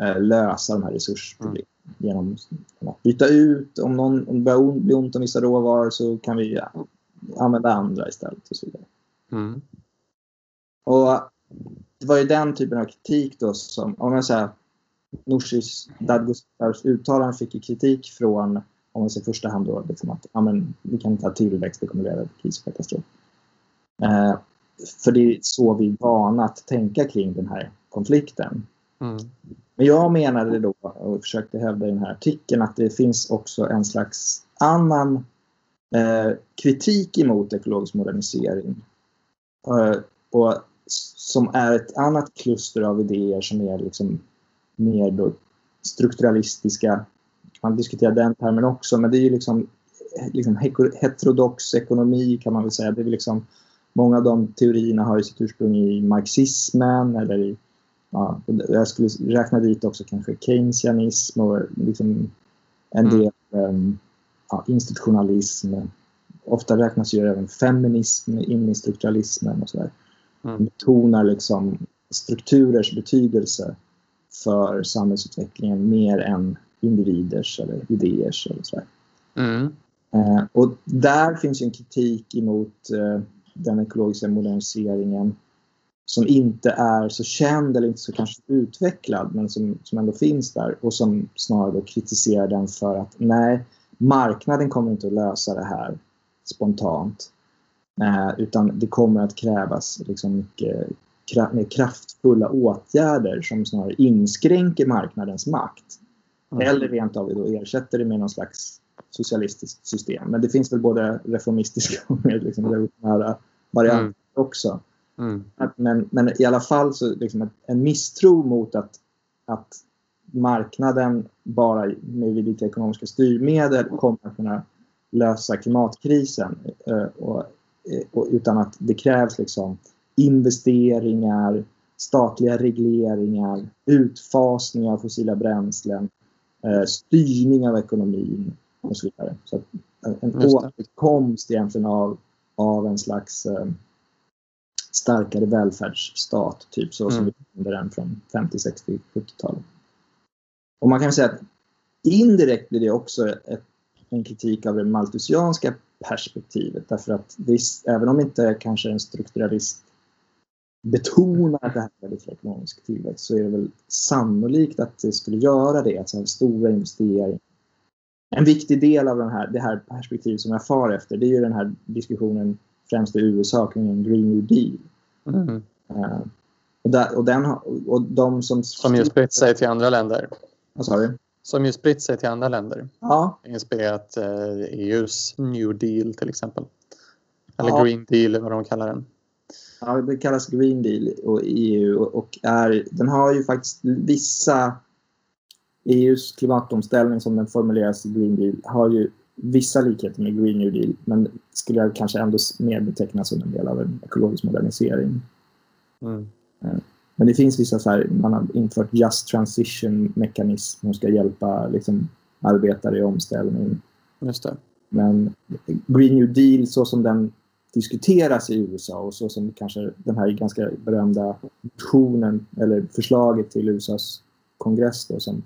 Eh, lösa de här resursproblemen mm. genom att byta ut. Om, någon, om det börjar bli ont om vissa råvaror så kan vi ja, använda andra istället och så vidare. Mm. Och det var ju den typen av kritik då som, om jag säger Nooshis Dadgostars uttalande fick kritik från, om man ser första hand då, liksom att ja, men, vi kan inte ha tillväxt, det kommer leda till kris och katastrof. Eh, för det är så vi är vana att tänka kring den här konflikten. Mm. Men jag menade då, och försökte hävda i den här artikeln, att det finns också en slags annan eh, kritik emot ekologisk modernisering. Eh, och som är ett annat kluster av idéer som är liksom mer då strukturalistiska. Man diskuterar den termen också, men det är ju liksom, liksom heterodox ekonomi kan man väl säga. Det är liksom, många av de teorierna har ju sitt ursprung i marxismen eller i ja, jag skulle räkna dit också kanske keynesianism och liksom en mm. del um, ja, institutionalism. Ofta räknas ju även feminism in i strukturalismen och sådär. Mm. Betonar liksom strukturers betydelse för samhällsutvecklingen mer än individers eller idéers eller sådär. Mm. Eh, och där finns en kritik emot eh, den ekologiska moderniseringen som inte är så känd eller inte så kanske utvecklad men som, som ändå finns där och som snarare kritiserar den för att nej, marknaden kommer inte att lösa det här spontant. Eh, utan det kommer att krävas liksom mycket mer kraftfulla åtgärder som snarare inskränker marknadens makt. Mm. Eller rent av då ersätter det med någon slags socialistiskt system. Men det finns väl både reformistiska och mer liksom revolutionära varianter mm. också. Mm. Men, men i alla fall så liksom en misstro mot att, att marknaden bara med lite ekonomiska styrmedel kommer att kunna lösa klimatkrisen. Eh, och, eh, och, utan att det krävs liksom investeringar, statliga regleringar, utfasning av fossila bränslen, eh, styrning av ekonomin och så vidare. Så en återkomst egentligen av, av en slags starkare välfärdsstat, typ så mm. som vi kände den från 50, 60, 70-talet. Och man kan säga att indirekt blir det också ett, en kritik av det maltusianska perspektivet därför att visst, även om inte kanske en strukturalist betonar att det här är för ekonomisk tillväxt så är det väl sannolikt att det skulle göra det, alltså stora investeringar. En viktig del av den här, det här perspektivet som jag far efter det är ju den här diskussionen främst i USA kring en Green New Deal. Mm. Uh, och, där, och, den, och de som... Som ju spritt sig till andra länder. Vad sa du? Som ju spritt sig till andra länder. Ja. Inspirerat eh, EUs New Deal till exempel. Eller ja. Green Deal vad de kallar den. Ja, det kallas Green Deal och EU och är, den har ju faktiskt vissa EUs klimatomställning som den formuleras i Green Deal har ju vissa likheter med Green New Deal men skulle jag kanske ändå mer beteckna som en del av en ekologisk modernisering. Mm. Eh, men det finns vissa så här, man har infört just transition mekanism som ska hjälpa liksom, arbetare i omställning. Just det. Men Green New Deal så som den diskuteras i USA och så som kanske den här ganska berömda motionen eller förslaget till USAs kongress då, som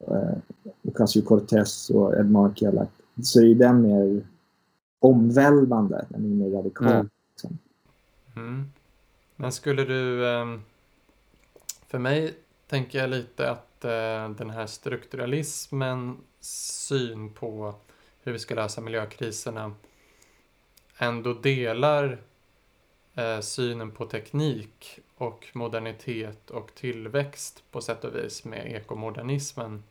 eh, Ocasio-Cortez och Ed Markey har lagt så är den mer omvälvande, den är mer radikal. Mm. Liksom. Mm. Men skulle du... Ehm, för mig tänker jag lite att eh, den här strukturalismen syn på hur vi ska lösa miljökriserna ändå delar eh, synen på teknik och modernitet och tillväxt på sätt och vis med ekomodernismen.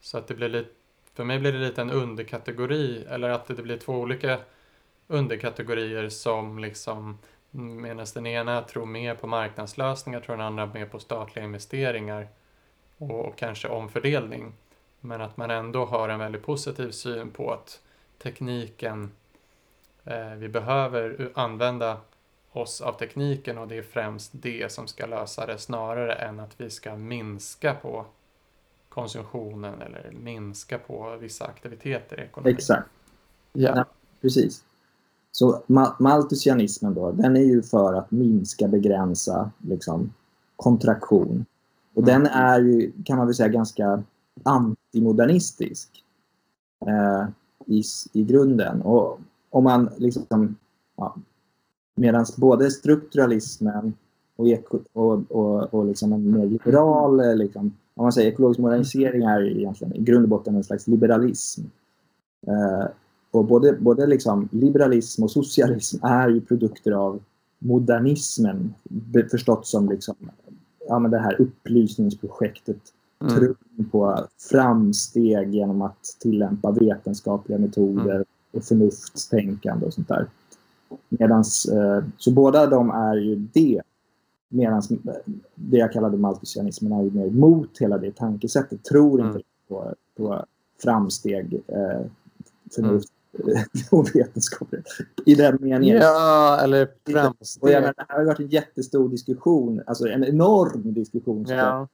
Så att det blir lite, för mig blir det lite en underkategori, eller att det blir två olika underkategorier som liksom medan den ena tror mer på marknadslösningar tror den andra mer på statliga investeringar och, och kanske omfördelning. Men att man ändå har en väldigt positiv syn på att tekniken, vi behöver använda oss av tekniken och det är främst det som ska lösa det snarare än att vi ska minska på konsumtionen eller minska på vissa aktiviteter i ekonomin. Exakt. Ja. ja precis. Så maltusianismen då, den är ju för att minska, begränsa liksom, kontraktion. Och mm. den är ju, kan man väl säga, ganska antimodernistisk eh, i, i grunden. Och om man liksom, ja, medan både strukturalismen och, eko, och, och, och liksom en mer liberal, liksom, om man säger ekologisk modernisering är egentligen i grund och botten en slags liberalism. Eh, och både, både liksom liberalism och socialism är ju produkter av modernismen. Förstått som liksom, ja, men det här upplysningsprojektet. Mm. Tron på framsteg genom att tillämpa vetenskapliga metoder mm. Och förnuftstänkande och sånt där. Medans, eh, så båda de är ju det. Medan det jag kallade maltusianismen är ju mer mot hela det tankesättet. Tror inte mm. på, på framsteg, eh, förnuft mm. och vetenskap. I den meningen. Ja, eller framsteg. Och jag menar, det här har varit en jättestor diskussion, alltså en enorm diskussion. Ja.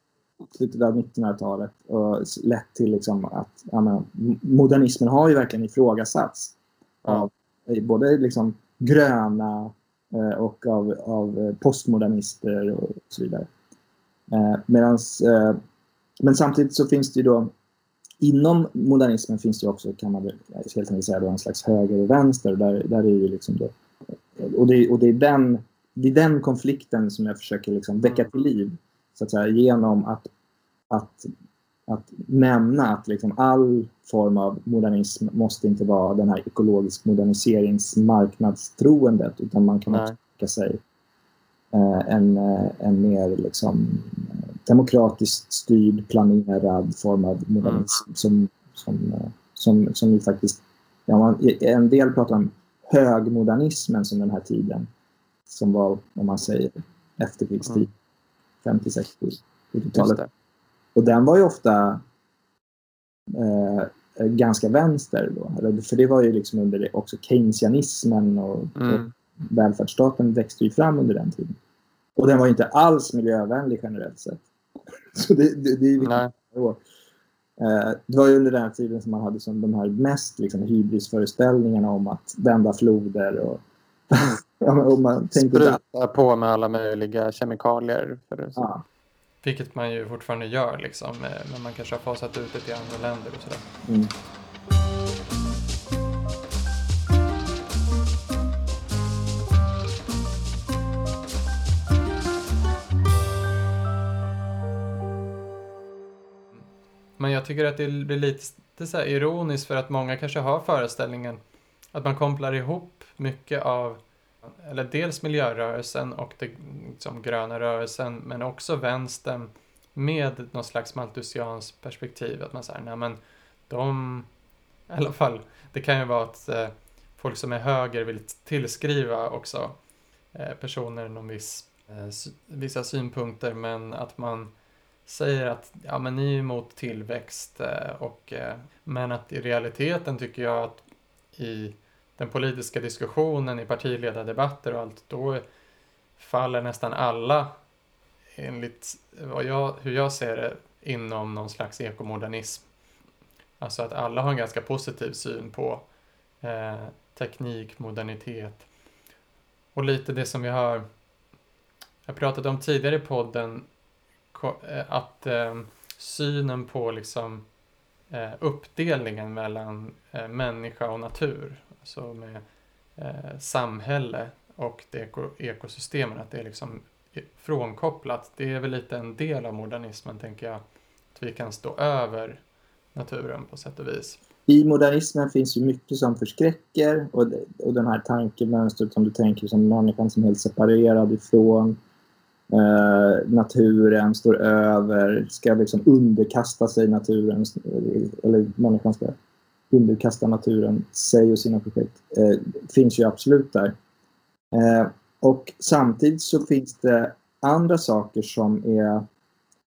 Slutet av 1900-talet och lett till liksom att menar, modernismen har ju verkligen ifrågasatts. Av både liksom gröna eh, och av, av postmodernister och så vidare. Eh, medans, eh, men samtidigt så finns det ju då inom modernismen finns det också, kan man helt enkelt säga, då, en slags höger och vänster. Där, där är ju liksom då, och det, och det, är den, det är den konflikten som jag försöker liksom väcka till liv så att säga, genom att, att, att nämna att liksom all form av modernism måste inte vara den här ekologisk moderniseringsmarknadstroendet utan man kan också tänka sig eh, en, eh, en mer liksom, demokratiskt styrd, planerad form av modernism mm. som, som, eh, som, som ju faktiskt... Ja, man, en del pratar om högmodernismen som den här tiden som var, om man säger, efterkrigstid. Mm. 50, 60, 70-talet. Och den var ju ofta eh, ganska vänster då. För det var ju liksom under också keynesianismen och, mm. och välfärdsstaten växte ju fram under den tiden. Och den var inte alls miljövänlig generellt sett. Så det, det, det är viktigt eh, Det var ju under den tiden som man hade som de här mest liksom, hybrisföreställningarna om att vända floder och och man Spruta att... på med alla möjliga kemikalier. För ja. Vilket man ju fortfarande gör liksom, eh, men man kanske har fasat ut det i andra länder och sådär. Mm. Men jag tycker att det blir lite så ironiskt för att många kanske har föreställningen att man kopplar ihop mycket av eller dels miljörörelsen och den liksom, gröna rörelsen men också vänstern med någon slags maltusianskt perspektiv. Att man säger, nej men de, i alla fall, det kan ju vara att eh, folk som är höger vill tillskriva också eh, personer någon viss, eh, vissa synpunkter men att man säger att ja, men ni är emot tillväxt eh, och eh, men att i realiteten tycker jag att i den politiska diskussionen i partiledardebatter och allt då faller nästan alla enligt vad jag, hur jag ser det inom någon slags ekomodernism. Alltså att alla har en ganska positiv syn på eh, teknik, modernitet och lite det som vi har jag pratat om tidigare i podden eh, att eh, synen på liksom eh, uppdelningen mellan eh, människa och natur, så med eh, samhälle och det eko ekosystemen, att det är liksom frånkopplat. Det är väl lite en del av modernismen, tänker jag, att vi kan stå över naturen på sätt och vis. I modernismen finns ju mycket som förskräcker och, och den här tankemönstret som du tänker som människan som är helt separerad ifrån eh, naturen står över, ska liksom underkasta sig naturen, eller människan ska underkasta naturen sig och sina projekt, eh, finns ju absolut där. Eh, och samtidigt så finns det andra saker som är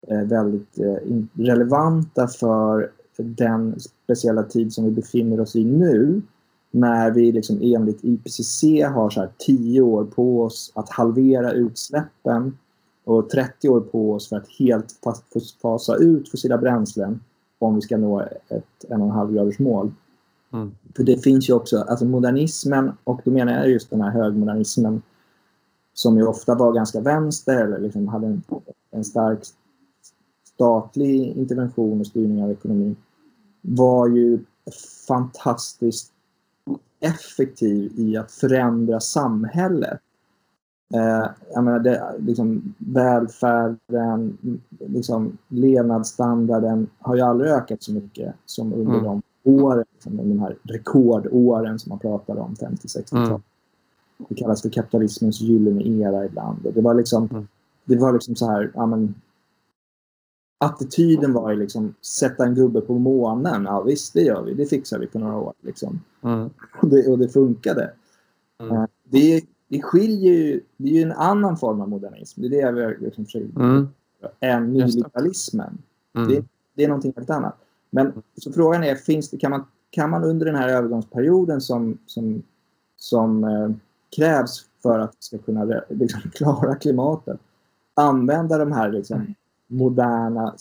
eh, väldigt eh, relevanta för den speciella tid som vi befinner oss i nu när vi liksom enligt IPCC har så här 10 år på oss att halvera utsläppen och 30 år på oss för att helt fasa ut fossila bränslen om vi ska nå ett 1,5 graders mål. Mm. För det finns ju också, alltså modernismen, och då menar jag just den här högmodernismen som ju ofta var ganska vänster eller liksom hade en, en stark statlig intervention och styrning av ekonomin var ju fantastiskt effektiv i att förändra samhället. Eh, jag menar, det, liksom, välfärden, liksom, levnadsstandarden har ju aldrig ökat så mycket som under mm. de åren, liksom, de här rekordåren som man pratar om, 50-60-talet. Mm. Det kallas för kapitalismens gyllene era ibland. Och det var liksom, mm. det var liksom så här, ja, men, attityden var ju liksom sätta en gubbe på månen. Ja visst, det gör vi. Det fixar vi på några år. Liksom. Mm. Och, det, och det funkade. Mm. Uh, det, det skiljer ju, det är ju en annan form av modernism. Det är det jag liksom försöker mm. än nyliberalismen. Mm. Det, det, är någonting helt annat. Men så frågan är, finns det, kan, man, kan man under den här övergångsperioden som, som, som eh, krävs för att vi ska kunna liksom, klara klimatet använda de här liksom, mm. moderna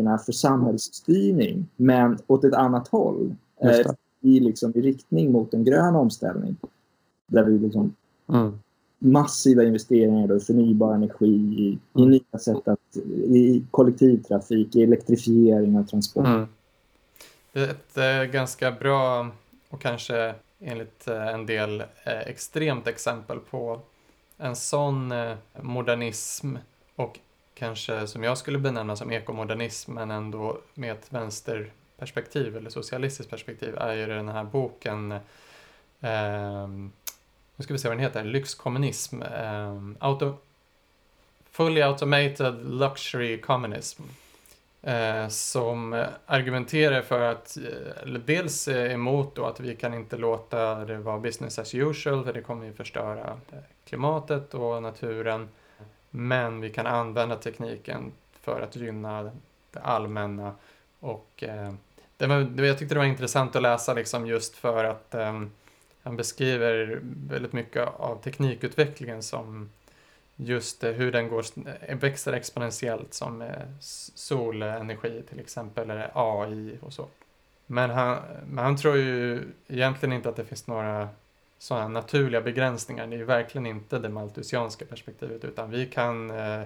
teknikerna för samhällsstyrning men åt ett annat håll. Eh, i, liksom, I riktning mot en grön omställning. Där vi liksom mm. massiva investeringar i förnybar energi, i, i mm. nya sätt att, i kollektivtrafik, i elektrifiering av transport. Mm. Det är ett äh, ganska bra och kanske enligt äh, en del äh, extremt exempel på en sån modernism och kanske som jag skulle benämna som ekomodernism men ändå med ett vänsterperspektiv eller socialistiskt perspektiv är ju den här boken eh, nu ska vi se vad den heter, lyxkommunism. Um, auto, fully automated luxury communism. Eh, som argumenterar för att, eh, eller dels emot då att vi kan inte låta det vara business as usual för det kommer ju förstöra eh, klimatet och naturen. Men vi kan använda tekniken för att gynna det allmänna och eh, det var, jag tyckte det var intressant att läsa liksom just för att ehm, han beskriver väldigt mycket av teknikutvecklingen som just eh, hur den går, eh, växer exponentiellt som eh, solenergi till exempel, eller AI och så. Men han, men han tror ju egentligen inte att det finns några sådana naturliga begränsningar. Det är ju verkligen inte det maltusianska perspektivet utan vi kan eh,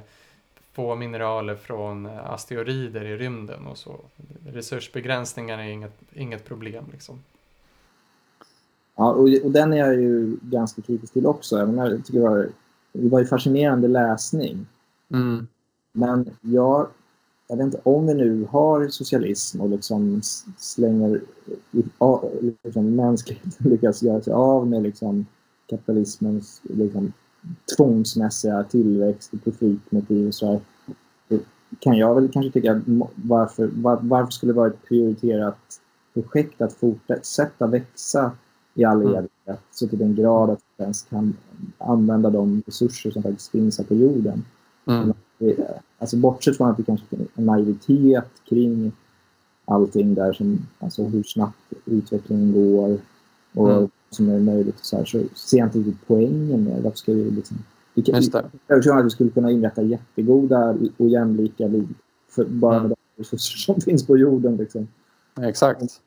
få mineraler från asteroider i rymden och så. Resursbegränsningar är inget, inget problem liksom. Ja, och, och den är jag ju ganska kritisk till också. Även jag tycker det, var, det var ju fascinerande läsning. Mm. Men jag, jag vet inte, om vi nu har socialism och liksom slänger... Liksom mänskligheten lyckas göra sig av med liksom kapitalismens liksom, tvångsmässiga tillväxt och profitmotiv och så här, kan jag väl kanske tycka varför, var, varför skulle det vara ett prioriterat projekt att fortsätta växa i all evighet. Mm. Så till den grad att vi ens kan använda de resurser som faktiskt finns här på jorden. Mm. Alltså bortsett från att det kanske finns en naivitet kring allting där som, alltså hur snabbt utvecklingen går och mm. som är möjligt och så här, så ser jag inte riktigt poängen med Varför ska vi liksom... Vi kan, Just det. Jag tror att vi skulle kunna inrätta jättegoda och jämlika liv för bara mm. med de resurser som finns på jorden. Liksom. Exakt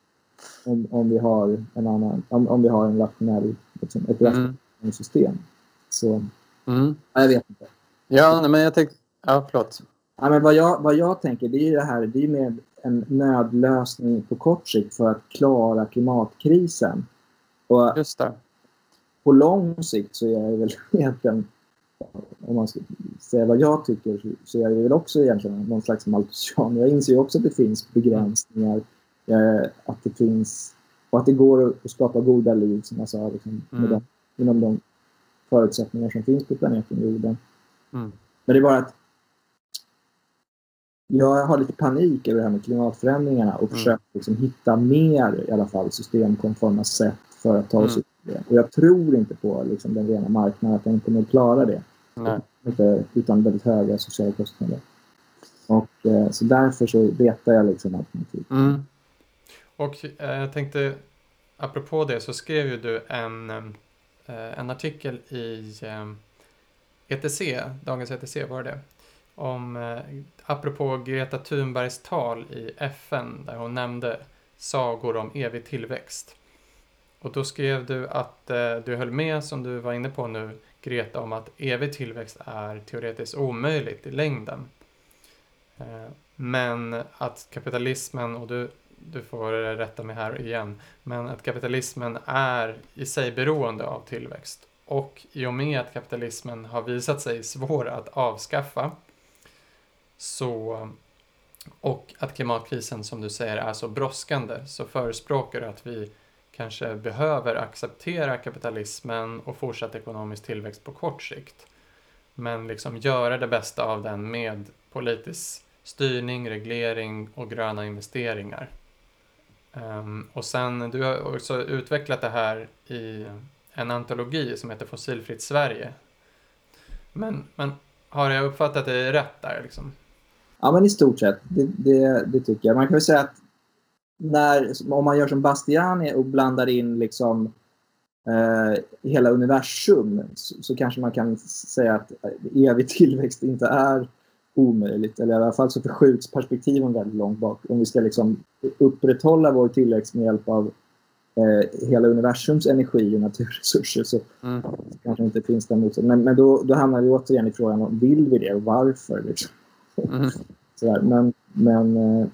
om, om vi har en annan, om, om vi har en rationell, liksom, ett mm. rationellt system. Så, mm. ja, jag vet inte. Ja, men jag tänkte, ja förlåt. Ja, men vad, jag, vad jag tänker det är det här, det är med en nödlösning på kort sikt för att klara klimatkrisen. Och Just det. På lång sikt så är jag väl egentligen, om man ska säga vad jag tycker, så är jag väl också egentligen någon slags maltusian. Jag inser ju också att det finns begränsningar att det finns och att det går att skapa goda liv som jag sa liksom, mm. de, inom de förutsättningar som finns på planeten jorden. Mm. Men det är bara att jag har lite panik över det här med klimatförändringarna och mm. försöker liksom hitta mer i alla fall systemkonforma sätt för att ta oss mm. ut det. Och jag tror inte på liksom, den rena marknaden, att den kommer att klara det. Nej. Inte, utan väldigt höga sociala kostnader. Och, eh, så därför så letar jag liksom alternativ. Mm. Och eh, jag tänkte, apropå det så skrev ju du en, eh, en artikel i eh, ETC, dagens ETC var det, om, eh, apropå Greta Thunbergs tal i FN där hon nämnde sagor om evig tillväxt. Och då skrev du att eh, du höll med, som du var inne på nu, Greta, om att evig tillväxt är teoretiskt omöjligt i längden. Eh, men att kapitalismen, och du du får rätta mig här igen, men att kapitalismen är i sig beroende av tillväxt. Och i och med att kapitalismen har visat sig svår att avskaffa så och att klimatkrisen som du säger är så brådskande så förespråkar du att vi kanske behöver acceptera kapitalismen och fortsatt ekonomisk tillväxt på kort sikt. Men liksom göra det bästa av den med politisk styrning, reglering och gröna investeringar. Um, och sen, du har också utvecklat det här i en antologi som heter Fossilfritt Sverige. Men, men har jag uppfattat det rätt där? Liksom? Ja, men i stort sett. Det, det, det, tycker jag. Man kan väl säga att när, om man gör som Bastiani och blandar in liksom, eh, hela universum så, så, kanske man kan säga att evig tillväxt inte är omöjligt. Eller i alla fall så förskjuts perspektiven väldigt långt bak. Om vi ska liksom upprätthålla vår tillväxt med hjälp av eh, hela universums energi och naturresurser så mm. kanske inte finns den motsättningen. Men, men då, då hamnar vi återigen i frågan om vill vi det och varför? Liksom. Mm. Sådär. Men, men, eh,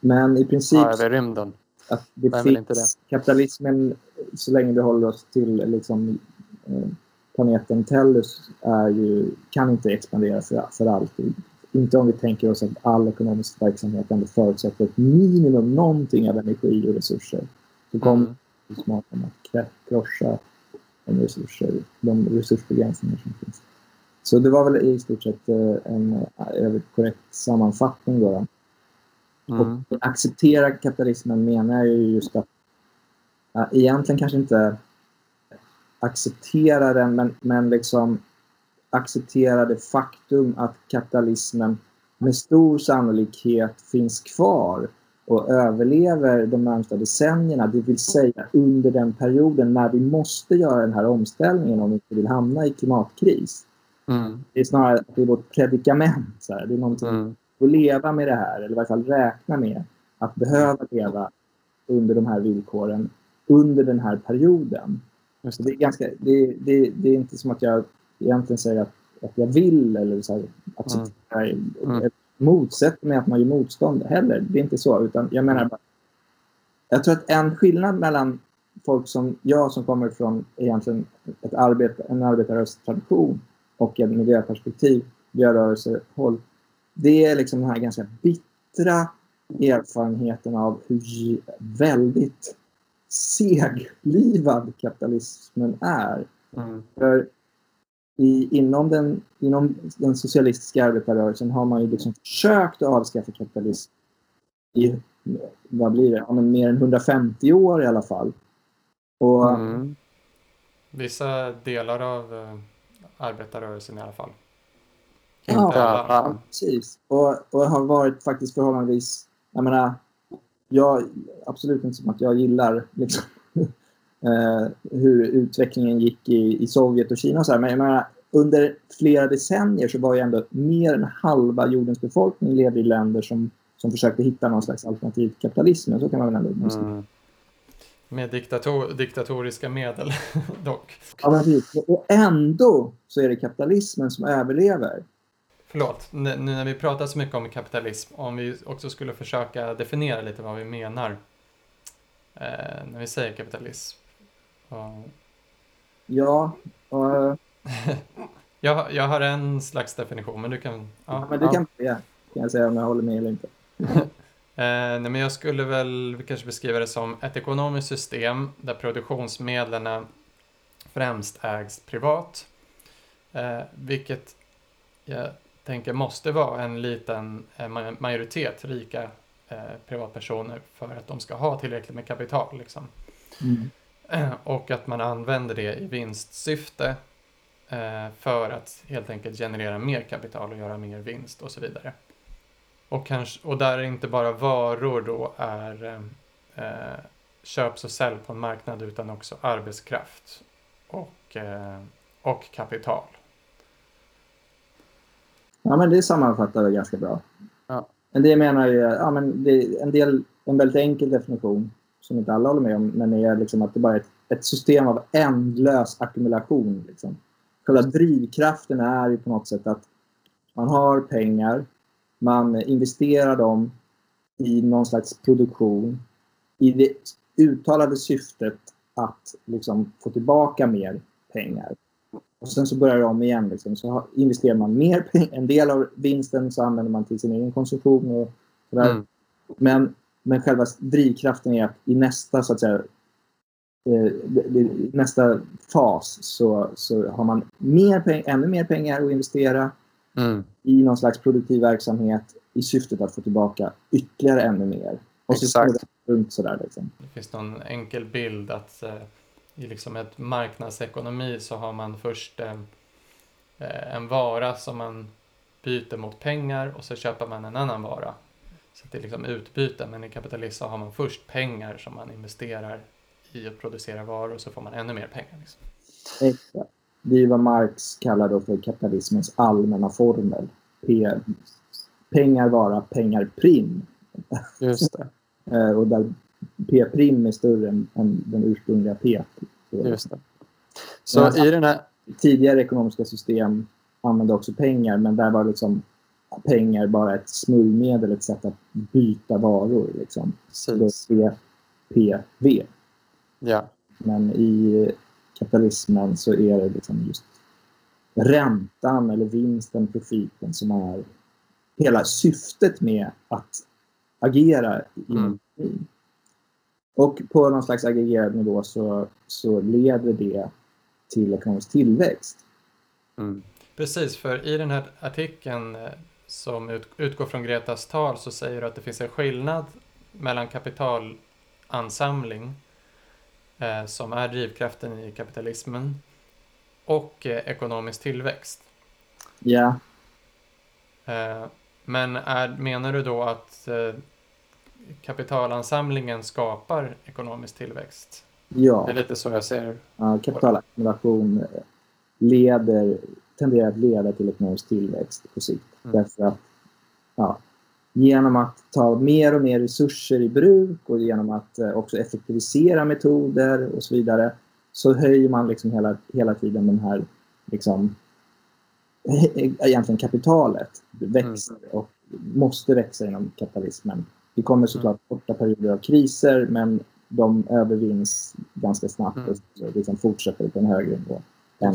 men i princip... Ja, över rymden. Att det Vem finns, det? Kapitalismen, så länge vi håller oss till liksom, eh, planeten Tellus, är ju, kan inte expandera för, för alltid. Inte om vi tänker oss att all ekonomisk verksamhet ändå förutsätter ett minimum, någonting av energi och resurser. Så kommer mm. snart att krossa de resurser, de resursbegränsningar som finns. Så det var väl i stort sett eh, en eh, korrekt sammanfattning. Då. Mm. Och acceptera kapitalismen menar jag ju just att ja, egentligen kanske inte acceptera den, men, men liksom acceptera det faktum att kapitalismen med stor sannolikhet finns kvar och överlever de närmsta decennierna, det vill säga under den perioden när vi måste göra den här omställningen om vi inte vill hamna i klimatkris. Mm. Det är snarare det är vårt predikament. Så här. Det är någonting mm. att leva med det här, eller i varje fall räkna med att behöva leva under de här villkoren under den här perioden. Det. det. är ganska, det, det, det, är inte som att jag egentligen säger att, att jag vill eller så här, acceptera, mm. mm. motsätter mig att man gör motstånd heller. Det är inte så. Utan jag menar bara, jag tror att en skillnad mellan folk som jag som kommer från egentligen ett arbete, en arbetarrörelsetradition och ett miljöperspektiv, miljörörelsehåll. Det är liksom den här ganska bittra erfarenheten av hur väldigt seglivad kapitalismen är. Mm. För i, inom, den, inom den socialistiska arbetarrörelsen har man ju liksom försökt att avskaffa kapitalism i vad blir det? Ja, men mer än 150 år i alla fall. Och, mm. Vissa delar av eh, arbetarrörelsen i alla fall. Ja, ja, precis. Och, och har varit faktiskt förhållandevis... Jag menar, jag, absolut inte som att jag gillar liksom, hur utvecklingen gick i, i Sovjet och Kina och så här, men jag menar, under flera decennier så var ju ändå mer än halva jordens befolkning levde i länder som, som försökte hitta någon slags alternativ till kapitalismen. Så kan man väl ändå mm. Med diktator diktatoriska medel dock. Ja, och ändå så är det kapitalismen som överlever. Förlåt, nu när vi pratar så mycket om kapitalism, om vi också skulle försöka definiera lite vad vi menar eh, när vi säger kapitalism. Och... Ja. Och... jag, jag har en slags definition, men du kan... Ja, ja men du ja. kan börja, kan jag säga om jag håller med eller inte. Eh, nej, men jag skulle väl kanske beskriva det som ett ekonomiskt system där produktionsmedlen främst ägs privat. Eh, vilket jag tänker måste vara en liten eh, majoritet rika eh, privatpersoner för att de ska ha tillräckligt med kapital. Liksom. Mm. Eh, och att man använder det i vinstsyfte eh, för att helt enkelt generera mer kapital och göra mer vinst och så vidare. Och, kanske, och där inte bara varor då är eh, köps och sälj på en marknad utan också arbetskraft och, eh, och kapital. Ja, men det sammanfattar det ganska bra. Ja. En del menar ju, ja, men det, en, del, en väldigt enkel definition som inte alla håller med om, men är liksom att det bara är ett, ett system av ändlös ackumulation. Liksom. Själva drivkraften är ju på något sätt att man har pengar man investerar dem i någon slags produktion i det uttalade syftet att liksom, få tillbaka mer pengar. Och sen så börjar det om igen. Liksom. Så investerar man mer pengar. En del av vinsten så använder man till sin egen konsumtion och Mm. Men, men själva drivkraften är att i nästa, så att säga, eh, i nästa fas så, så har man mer peng, ännu mer pengar att investera mm. i någon slags produktiv verksamhet i syftet att få tillbaka ytterligare ännu mer. Och Exakt. så runt sådär. Liksom. Det finns någon enkel bild att eh, i liksom ett marknadsekonomi så har man först eh, eh, en vara som man byter mot pengar och så köper man en annan vara. Så det är liksom utbyte, men i kapitalism har man först pengar som man investerar i att producera varor och så får man ännu mer pengar. Liksom. Exakt. Det är vad Marx kallar då för kapitalismens allmänna formel. Pengar vara pengar prim. Just det. Eh, och där P-prim är större än, än den ursprungliga P. Just det. Så i den här... Tidigare ekonomiska system använde också pengar, men där var liksom pengar bara ett smörjmedel, ett sätt att byta varor. Liksom. P, P, V. Ja. Men i kapitalismen så är det liksom just räntan eller vinsten, profiten som är hela syftet med att agera inom mm. Och på någon slags aggregerad nivå så, så leder det till ekonomisk tillväxt. Mm. Precis, för i den här artikeln eh, som ut, utgår från Gretas tal så säger du att det finns en skillnad mellan kapitalansamling eh, som är drivkraften i kapitalismen och eh, ekonomisk tillväxt. Ja. Eh, men är, menar du då att eh, kapitalansamlingen skapar ekonomisk tillväxt? Ja. Det är lite så jag ser ja, Kapitalackumulation eh, leder, tenderar att leda till ekonomisk tillväxt på sikt. Mm. Därför att ja, genom att ta mer och mer resurser i bruk och genom att eh, också effektivisera metoder och så vidare så höjer man liksom hela, hela tiden den här liksom, egentligen kapitalet växer mm. och måste växa inom kapitalismen. Det kommer såklart mm. korta perioder av kriser men de övervinns ganska snabbt mm. och liksom fortsätter på en högre nivå än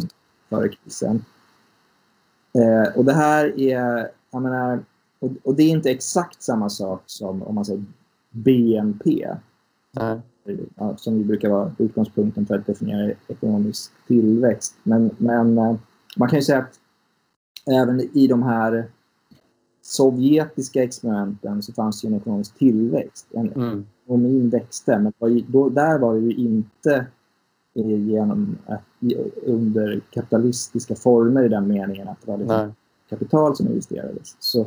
före krisen. Eh, och det här är, jag menar, och, och, det är inte exakt samma sak som om man säger BNP. Mm. som ju brukar vara utgångspunkten för att definiera ekonomisk tillväxt. Men, men eh, man kan ju säga att även i de här sovjetiska experimenten så fanns det en ekonomisk tillväxt. En, mm. Ekonomin växte, men då, där var det ju inte genom att, under kapitalistiska former i den meningen att det var liksom kapital som investerades. Så,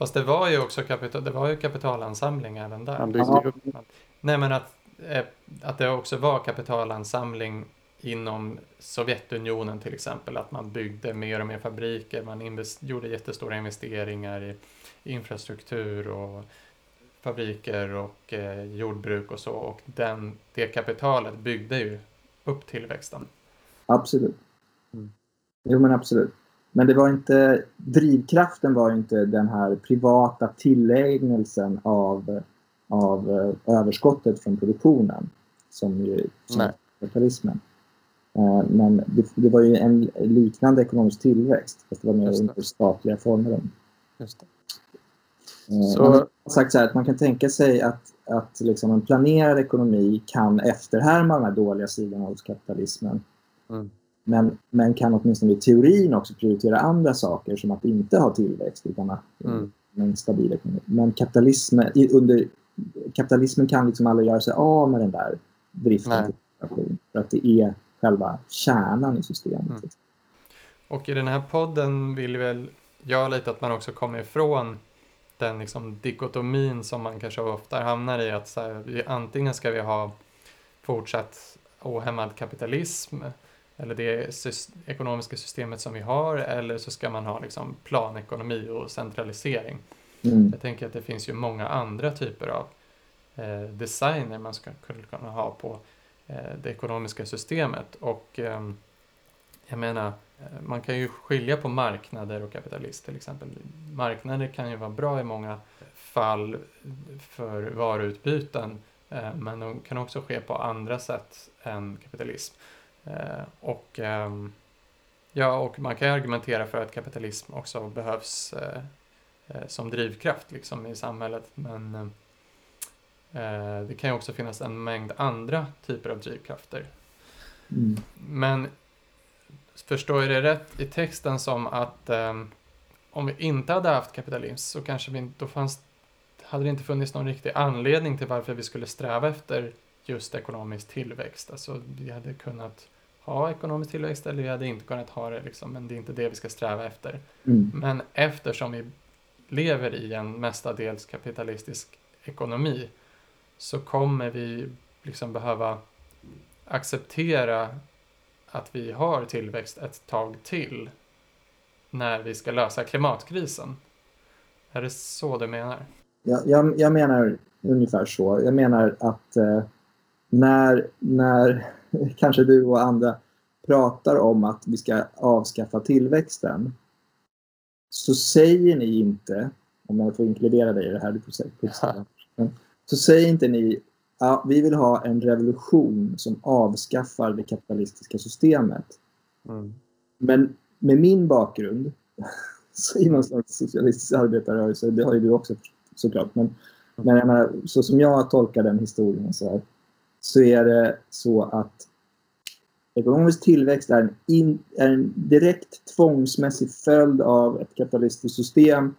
Fast det var ju också kapital, det var ju kapitalansamling även där. Ja. Nej men att, eh, att det också var kapitalansamling inom Sovjetunionen till exempel, att man byggde mer och mer fabriker, man gjorde jättestora investeringar i infrastruktur och fabriker och eh, jordbruk och så och den, det kapitalet byggde ju upp tillväxten. Absolut. Mm. Jo men absolut. Men det var inte, drivkraften var inte den här privata tillägnelsen av, av eh, överskottet från produktionen som ju som kapitalismen. Eh, men det, det, var ju en liknande ekonomisk tillväxt, fast det var mer under statliga former. Just. Eh, så... Man har sagt så här, att man kan tänka sig att, att liksom en planerad ekonomi kan efterhärma de här dåliga sidorna hos kapitalismen. Mm. Men, men kan åtminstone i teorin också prioritera andra saker som att inte ha tillväxt utan att mm. en stabil ekonomi. Men kapitalismen, under, kapitalismen kan liksom aldrig göra sig av med den där driften. För att det är själva kärnan i systemet. Mm. Och i den här podden vill väl jag lite att man också kommer ifrån den liksom dikotomin som man kanske ofta hamnar i att så här, antingen ska vi ha fortsatt ohämmad kapitalism eller det ekonomiska systemet som vi har eller så ska man ha liksom planekonomi och centralisering. Mm. Jag tänker att det finns ju många andra typer av eh, designer man ska kunna ha på Eh, det ekonomiska systemet. Och ehm, jag menar, eh, man kan ju skilja på marknader och kapitalist till exempel. Marknader kan ju vara bra i många fall för varuutbyten eh, men de kan också ske på andra sätt än kapitalism. Och, ehm, ja, och man kan argumentera för att kapitalism också behövs eh, som drivkraft liksom, i samhället. Men eh, det kan ju också finnas en mängd andra typer av drivkrafter. Mm. Men förstår jag det rätt i texten som att eh, om vi inte hade haft kapitalism så kanske vi, då fanns, hade det inte funnits någon riktig anledning till varför vi skulle sträva efter just ekonomisk tillväxt. Alltså vi hade kunnat ha ekonomisk tillväxt eller vi hade inte kunnat ha det, liksom, men det är inte det vi ska sträva efter. Mm. Men eftersom vi lever i en mestadels kapitalistisk ekonomi så kommer vi liksom behöva acceptera att vi har tillväxt ett tag till när vi ska lösa klimatkrisen. Är det så du menar? Ja, jag, jag menar ungefär så. Jag menar att eh, när, när kanske du och andra pratar om att vi ska avskaffa tillväxten så säger ni inte, om jag får inkludera dig i det här, du får säga, så säger inte ni ja, vi vill ha en revolution som avskaffar det kapitalistiska systemet. Mm. Men med min bakgrund i någon slags socialistisk arbetarrörelse, det har ju du också såklart, men, men jag menar, så som jag tolkar den historien så, här, så är det så att ekonomisk tillväxt är en, in, är en direkt tvångsmässig följd av ett kapitalistiskt system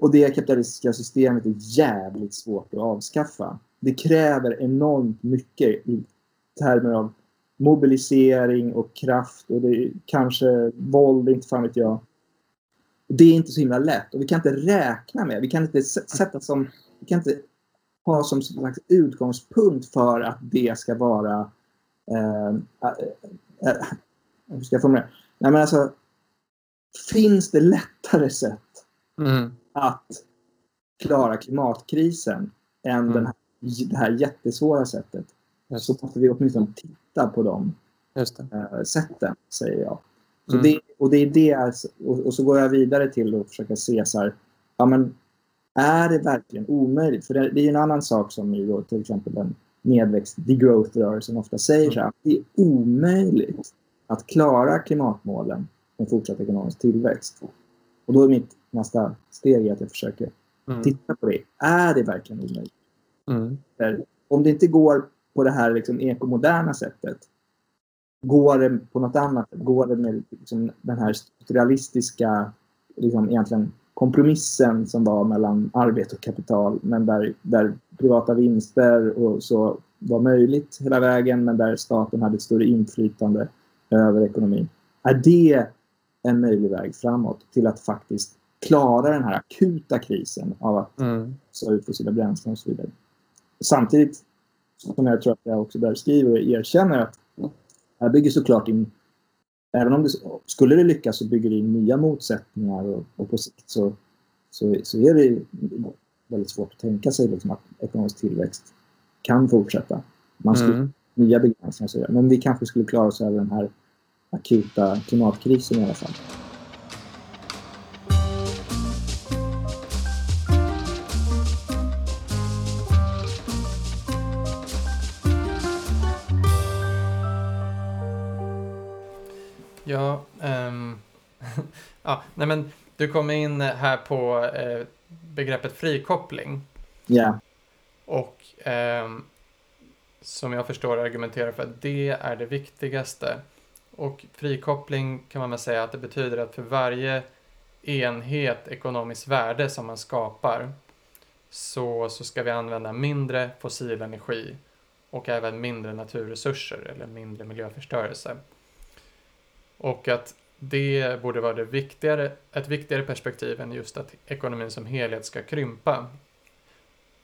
och det kapitalistiska systemet är jävligt svårt att avskaffa. Det kräver enormt mycket i termer av mobilisering och kraft och det är kanske våld, inte fan vet jag. Det är inte så himla lätt och vi kan inte räkna med, vi kan inte sätta som, vi kan inte ha som slags utgångspunkt för att det ska vara eh, eh, eh, hur ska jag formulera? Nej men alltså, finns det lättare sätt mm. att klara klimatkrisen än mm. den här, det här jättesvåra sättet Just. så måste vi åtminstone titta på de äh, sätten, säger jag. Så mm. det, och, det är det, och, och, så går jag vidare till att försöka se så här, ja, men, är det verkligen omöjligt? För det, det är en annan sak som ju då, till exempel den nedväxt, degrowth-rörelsen ofta säger så här, att det är omöjligt att klara klimatmålen med fortsatt ekonomisk tillväxt. Och då är mitt nästa steg att jag försöker mm. titta på det. Är det verkligen omöjligt? Mm. Om det inte går på det här liksom ekomoderna sättet, går det på något annat sätt? Går det med liksom den här realistiska liksom egentligen kompromissen som var mellan arbete och kapital, men där, där privata vinster och så var möjligt hela vägen, men där staten hade ett större inflytande över ekonomin. Är det en möjlig väg framåt till att faktiskt klara den här akuta krisen av att mm. så ut fossila bränslen och så vidare. Samtidigt som jag tror att jag också där skriver och erkänner att det här bygger såklart in Även om det skulle det lyckas så bygger det in nya motsättningar och, och på sikt så, så, så är det väldigt svårt att tänka sig liksom att ekonomisk tillväxt kan fortsätta. Man skulle mm. nya begränsningar men vi kanske skulle klara oss över den här akuta klimatkrisen i alla fall. Ja, nej men du kom in här på eh, begreppet frikoppling. Ja. Yeah. Och eh, som jag förstår argumenterar för att det är det viktigaste. Och frikoppling kan man väl säga att det betyder att för varje enhet ekonomiskt värde som man skapar så, så ska vi använda mindre fossil energi och även mindre naturresurser eller mindre miljöförstörelse. Och att det borde vara det viktigare, ett viktigare perspektiv än just att ekonomin som helhet ska krympa.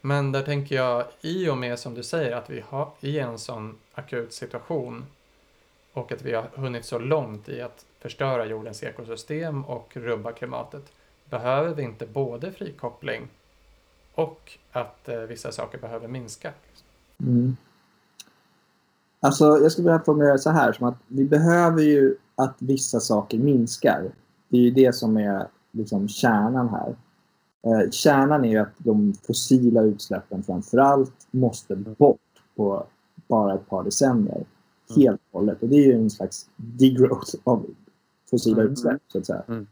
Men där tänker jag, i och med som du säger att vi har i en sån akut situation och att vi har hunnit så långt i att förstöra jordens ekosystem och rubba klimatet, behöver vi inte både frikoppling och att eh, vissa saker behöver minska? Mm. Alltså, jag skulle vilja formulera det så här, som att vi behöver ju att vissa saker minskar. Det är ju det som är liksom kärnan här. Eh, kärnan är ju att de fossila utsläppen framförallt måste bort på bara ett par decennier. Mm. Helt och hållet. Och det är ju en slags degrowth av fossila mm. utsläpp, så att säga. Mm.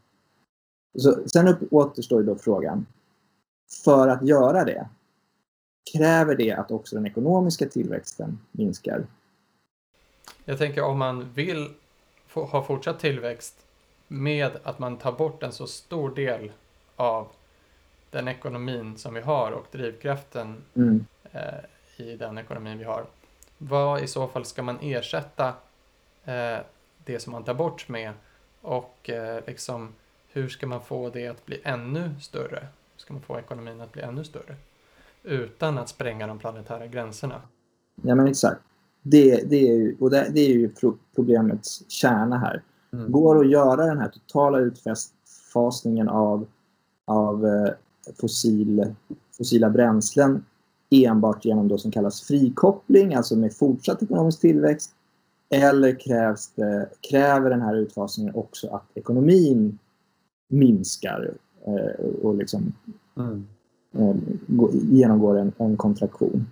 Så, sen upp, återstår då frågan. För att göra det, kräver det att också den ekonomiska tillväxten minskar? Jag tänker om man vill få, ha fortsatt tillväxt med att man tar bort en så stor del av den ekonomin som vi har och drivkraften mm. eh, i den ekonomin vi har. Vad i så fall ska man ersätta eh, det som man tar bort med och eh, liksom hur ska man få det att bli ännu större? Hur ska man få ekonomin att bli ännu större? Utan att spränga de planetära gränserna. Ja men exakt. Det, det, är, ju, och det, det är ju problemets kärna här. Mm. Går att göra den här totala utfasningen av, av eh, fossil, fossila bränslen enbart genom det som kallas frikoppling, alltså med fortsatt ekonomisk tillväxt? Eller krävs det, kräver den här utfasningen också att ekonomin minskar eh, och liksom, mm. eh, genomgår en, en kontraktion?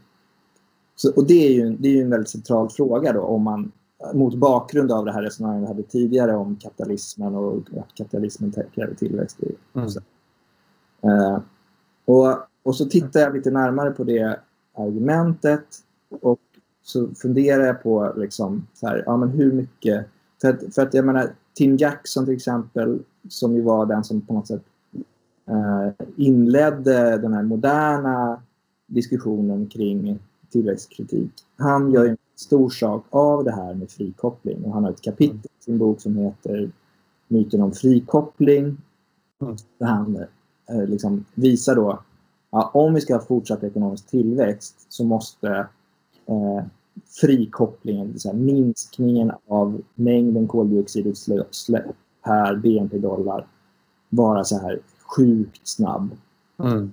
Så, och det är ju det är ju en väldigt central fråga då om man mot bakgrund av det här resonemanget vi hade tidigare om kapitalismen och att kapitalismen kräver tillväxt. Mm. Uh, och, och så tittar jag lite närmare på det argumentet och så funderar jag på liksom, så här, ja, men hur mycket... För att, för att jag menar, Tim Jackson till exempel, som ju var den som på något sätt uh, inledde den här moderna diskussionen kring tillväxtkritik. Han gör en stor sak av det här med frikoppling och han har ett kapitel i sin bok som heter Myten om frikoppling. Mm. Där han eh, liksom visar då ja, om vi ska ha fortsatt ekonomisk tillväxt så måste eh, frikopplingen, det minskningen av mängden koldioxidutsläpp per BNP-dollar vara så här sjukt snabb. Mm.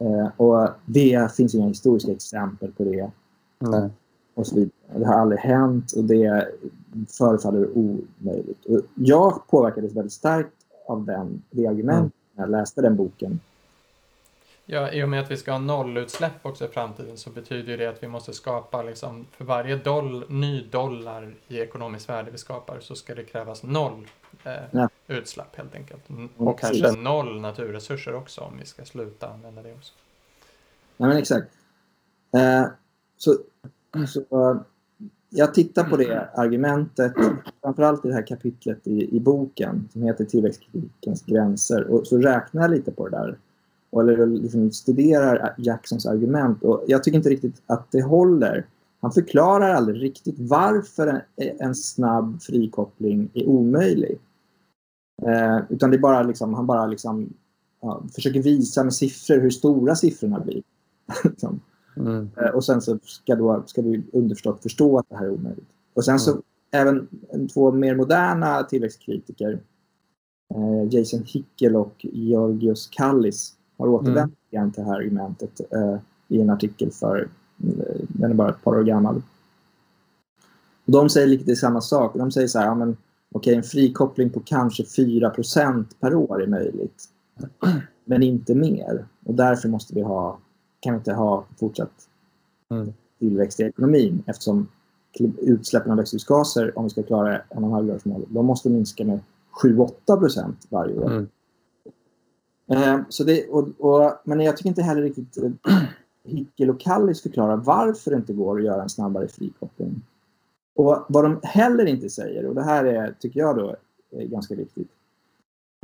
Eh, och det finns inga historiska exempel på det. Nej. Och så vidare. Det har aldrig hänt och det förefaller omöjligt. Och jag påverkades väldigt starkt av den, det argumentet mm. när jag läste den boken. Ja, i och med att vi ska ha nollutsläpp också i framtiden så betyder det att vi måste skapa, liksom, för varje doll, ny dollar i ekonomiskt värde vi skapar så ska det krävas noll eh, ja. Utsläpp helt enkelt. Mm, och kanske noll naturresurser också om vi ska sluta använda det också. Ja, men exakt. Eh, så, så jag tittar på det argumentet, framförallt i det här kapitlet i, i boken som heter Tillväxtkritikens gränser. Och så räknar jag lite på det där eller liksom studerar Jacksons argument. Och jag tycker inte riktigt att det håller. Han förklarar aldrig riktigt varför en, en snabb frikoppling är omöjlig. Eh, utan det är bara liksom, han bara liksom, ja, försöker visa med siffror hur stora siffrorna blir. Liksom. mm. eh, och sen så ska, då, ska vi underförstått förstå att det här är omöjligt. Och sen så mm. även två mer moderna tillväxtkritiker, eh, Jason Hickel och Georgios Kallis, har återvänt mm. till det här argumentet eh, i en artikel för, eh, den är bara ett par år gammal. Och de säger lite samma sak. De säger så här, ja, men, okej, en frikoppling på kanske 4% per år är möjligt. Men inte mer. Och därför måste vi ha, kan vi inte ha fortsatt mm. tillväxt i ekonomin eftersom utsläppen av växthusgaser, om vi ska klara 1,5-gradersmålet, de måste minska med 7-8% varje år. Mm. Eh, så det, och, och, men jag tycker inte heller riktigt eh, Hickel och Kallis förklarar varför det inte går att göra en snabbare frikoppling. Och vad de heller inte säger, och det här är, tycker jag då är ganska viktigt,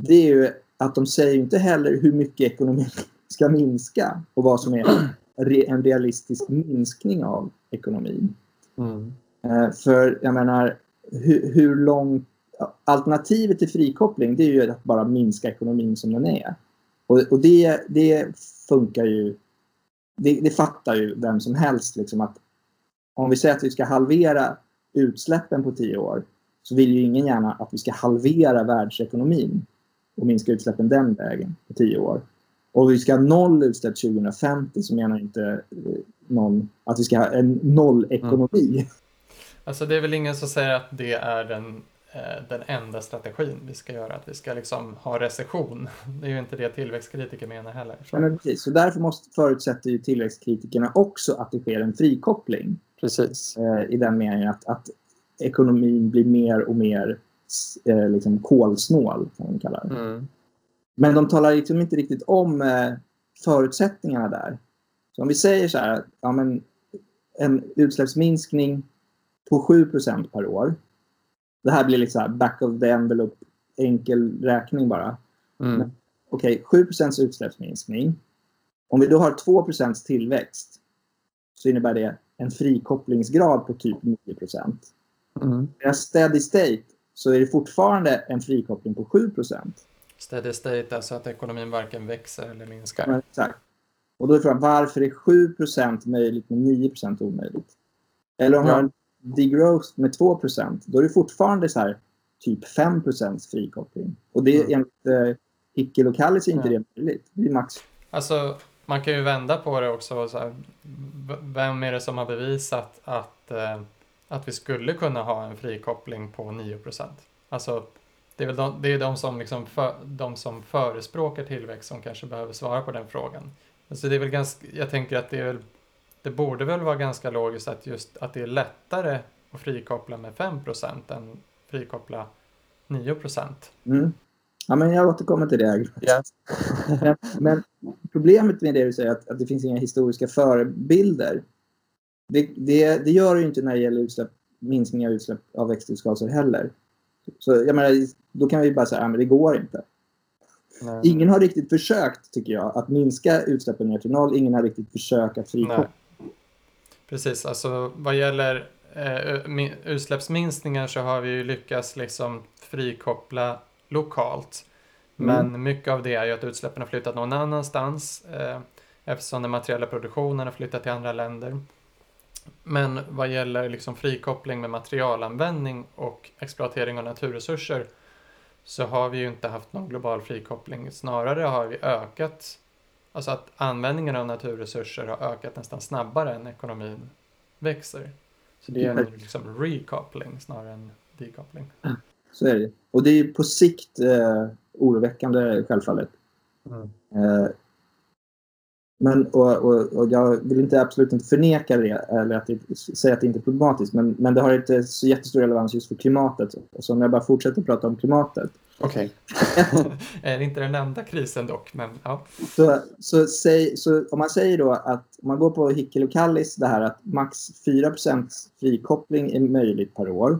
det är ju att de säger inte heller hur mycket ekonomin ska minska och vad som är en realistisk minskning av ekonomin. Mm. Eh, för jag menar, hur, hur långt... Alternativet till frikoppling det är ju att bara minska ekonomin som den är. Och, och det, det funkar ju. Det, det, fattar ju vem som helst liksom att om vi säger att vi ska halvera utsläppen på tio år så vill ju ingen gärna att vi ska halvera världsekonomin och minska utsläppen den vägen på tio år. Och vi ska ha noll utsläpp 2050 så menar inte eh, någon att vi ska ha en nollekonomi. Mm. Alltså det är väl ingen som säger att det är den Eh, den enda strategin vi ska göra, att vi ska liksom ha recession. Det är ju inte det tillväxtkritiker menar heller. Så. Ja, precis. Så därför måste, förutsätter ju tillväxtkritikerna också att det sker en frikoppling. Precis. Eh, I den meningen att, att ekonomin blir mer och mer eh, liksom kolsnål, kan man kalla det. Mm. Men de talar liksom inte riktigt om eh, förutsättningarna där. Så om vi säger så här, ja, men en utsläppsminskning på 7% per år. Det här blir liksom back of the envelope, enkel räkning bara. Mm. Okej, okay, 7 utsläppsminskning. Om vi då har 2% tillväxt så innebär det en frikopplingsgrad på typ 9 mm. I steady state så är det fortfarande en frikoppling på 7% Steady state, alltså att ekonomin varken växer eller minskar. Ja, exakt. Och då är frågan varför är 7% möjligt men 9% omöjligt? Eller om ja. man degrowth med 2% då är det fortfarande så här typ 5% frikoppling. Och det är mm. enligt eh, Hickel och Kallis är inte ja. det möjligt. Det är max. Alltså, man kan ju vända på det också. Så här, vem är det som har bevisat att, eh, att vi skulle kunna ha en frikoppling på 9 Alltså, det är väl de, det är de, som, liksom för, de som förespråkar tillväxt som kanske behöver svara på den frågan. Alltså det är väl ganska, jag tänker att det, är väl, det borde väl vara ganska logiskt att, just, att det är lättare att frikoppla med 5% än frikoppla 9 mm. Ja, men jag återkommer till det. Yes. men, men, problemet med det du säger att, att det finns inga historiska förebilder. Det, det, det gör det ju inte när det gäller utsläpp, minskning av utsläpp av växthusgaser heller. Så jag menar, då kan vi bara säga att ja, det går inte. Nej. Ingen har riktigt försökt, tycker jag, att minska utsläppen ner till noll. Ingen har riktigt försökt att frikoppla. Precis, alltså vad gäller eh, utsläppsminskningar så har vi ju lyckats liksom frikoppla lokalt. Men mm. mycket av det är ju att utsläppen har flyttat någon annanstans eh, eftersom den materiella produktionen har flyttat till andra länder. Men vad gäller liksom frikoppling med materialanvändning och exploatering av naturresurser så har vi ju inte haft någon global frikoppling. Snarare har vi ökat, alltså att användningen av naturresurser har ökat nästan snabbare än ekonomin växer. Så det är en liksom recoupling snarare än dekoppling. Så är det. Och det är på sikt eh, oroväckande självfallet. Mm. Eh, men, och, och, och, jag vill inte absolut inte förneka det eller att det, säga att det inte är problematiskt men, men det har inte så jättestor relevans just för klimatet. Så om jag bara fortsätter prata om klimatet. Okej. Okay. är inte den enda krisen dock, men ja. Så, så, säg, så om man säger då att om man går på Hickel och Kallis det här att max 4% frikoppling är möjligt per år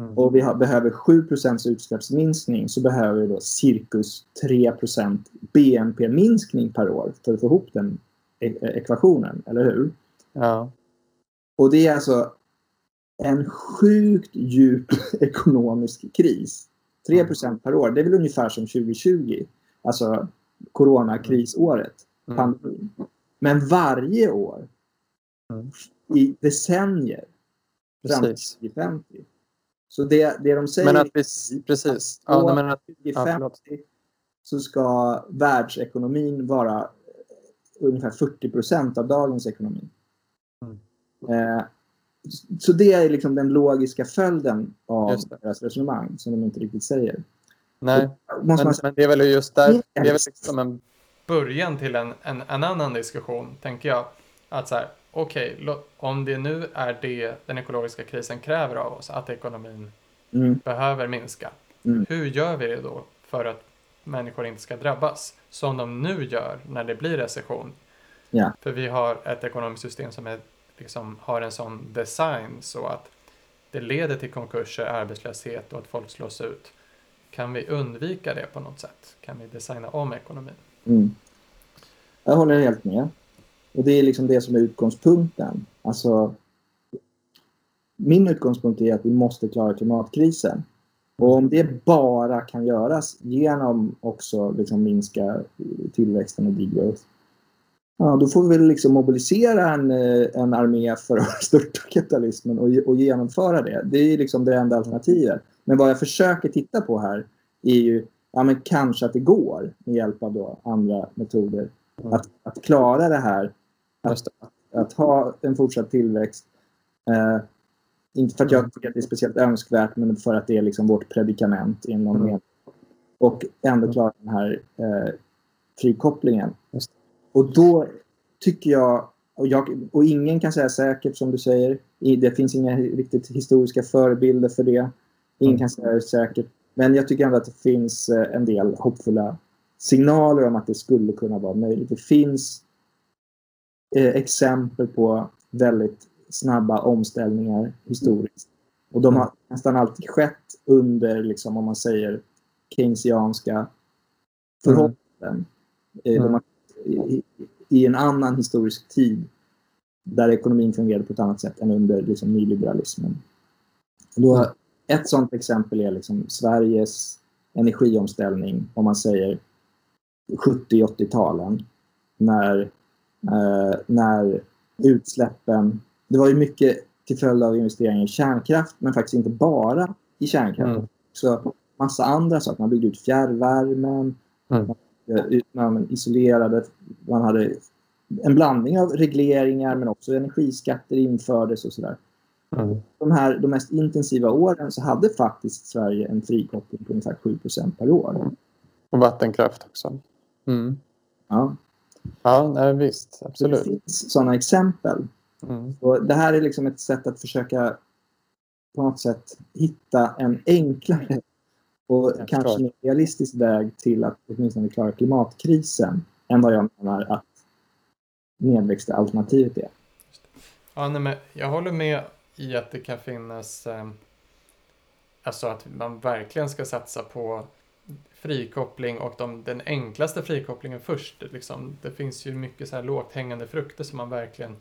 Mm. Och vi har, behöver 7% utsläppsminskning så behöver vi då cirkus 3% BNP-minskning per år för att få ihop den e ekvationen, eller hur? Ja. Och det är alltså en sjukt djup ekonomisk kris. 3 mm. per år, det är väl ungefär som 2020. Alltså coronakrisåret, mm. pandemin. Men varje år mm. i decennier fram till 2050 så det, det de säger men att vi, precis. Att ja, men att, 2050 ja, så ska världsekonomin vara eh, ungefär 40 procent av dagens ekonomi. Mm. Eh, så det är liksom den logiska följden av deras resonemang som de inte riktigt säger. Nej, men, men, det är väl just där, det är väl liksom en början till en, en, en annan diskussion, tänker jag. Att så här, okej, okay, om det nu är det den ekologiska krisen kräver av oss, att ekonomin mm. behöver minska. Mm. Hur gör vi det då för att människor inte ska drabbas? Som de nu gör när det blir recession. Yeah. För vi har ett ekonomiskt system som är, liksom, har en sån design så att det leder till konkurser, arbetslöshet och att folk slås ut. Kan vi undvika det på något sätt? Kan vi designa om ekonomin? Mm. Jag håller helt med. Och det är liksom det som är utgångspunkten. Alltså, min utgångspunkt är att vi måste klara klimatkrisen. Och om det bara kan göras genom också liksom minska tillväxten och degrowth, ja, då får vi väl liksom mobilisera en, eh, en armé för att störta kapitalismen och, och genomföra det. Det är liksom det enda alternativet. Men vad jag försöker titta på här är ju ja, men kanske att det går med hjälp av då andra metoder att, att klara det här att, att ha en fortsatt tillväxt. Eh, inte för att jag mm. tycker att det är speciellt önskvärt, men för att det är liksom vårt predikament inom mm. Och ändå mm. klara den här eh, frikopplingen. Och då tycker jag och, jag, och ingen kan säga säkert som du säger, det finns inga riktigt historiska förebilder för det. Ingen mm. kan säga det säkert. Men jag tycker ändå att det finns eh, en del hoppfulla signaler om att det skulle kunna vara möjligt. Det finns exempel på väldigt snabba omställningar historiskt. Och de har nästan alltid skett under, liksom, om man säger, keynesianska förhållanden. Mm. Har, i, I en annan historisk tid där ekonomin fungerade på ett annat sätt än under liksom, nyliberalismen. Då, ett sådant exempel är liksom Sveriges energiomställning, om man säger 70-80-talen. När, eh, när utsläppen... Det var ju mycket till följd av investeringar i kärnkraft, men faktiskt inte bara i kärnkraft. Mm. Så massa andra saker. Man byggde ut fjärrvärmen, mm. man, man isolerade, man hade en blandning av regleringar men också energiskatter infördes och sådär. Mm. De, här, de mest intensiva åren så hade faktiskt Sverige en frikoppling på ungefär 7 per år. Och vattenkraft också. Mm. Ja. Ja, nej, visst. Absolut. det finns sådana exempel. Mm. Och det här är liksom ett sätt att försöka på något sätt hitta en enklare och jag kanske förstår. mer realistisk väg till att åtminstone klara klimatkrisen än vad jag menar att nedväxtalternativet är. Ja, nej, men jag håller med i att det kan finnas eh, alltså att man verkligen ska satsa på frikoppling och de, den enklaste frikopplingen först. Liksom. Det finns ju mycket så här lågt hängande frukter som man verkligen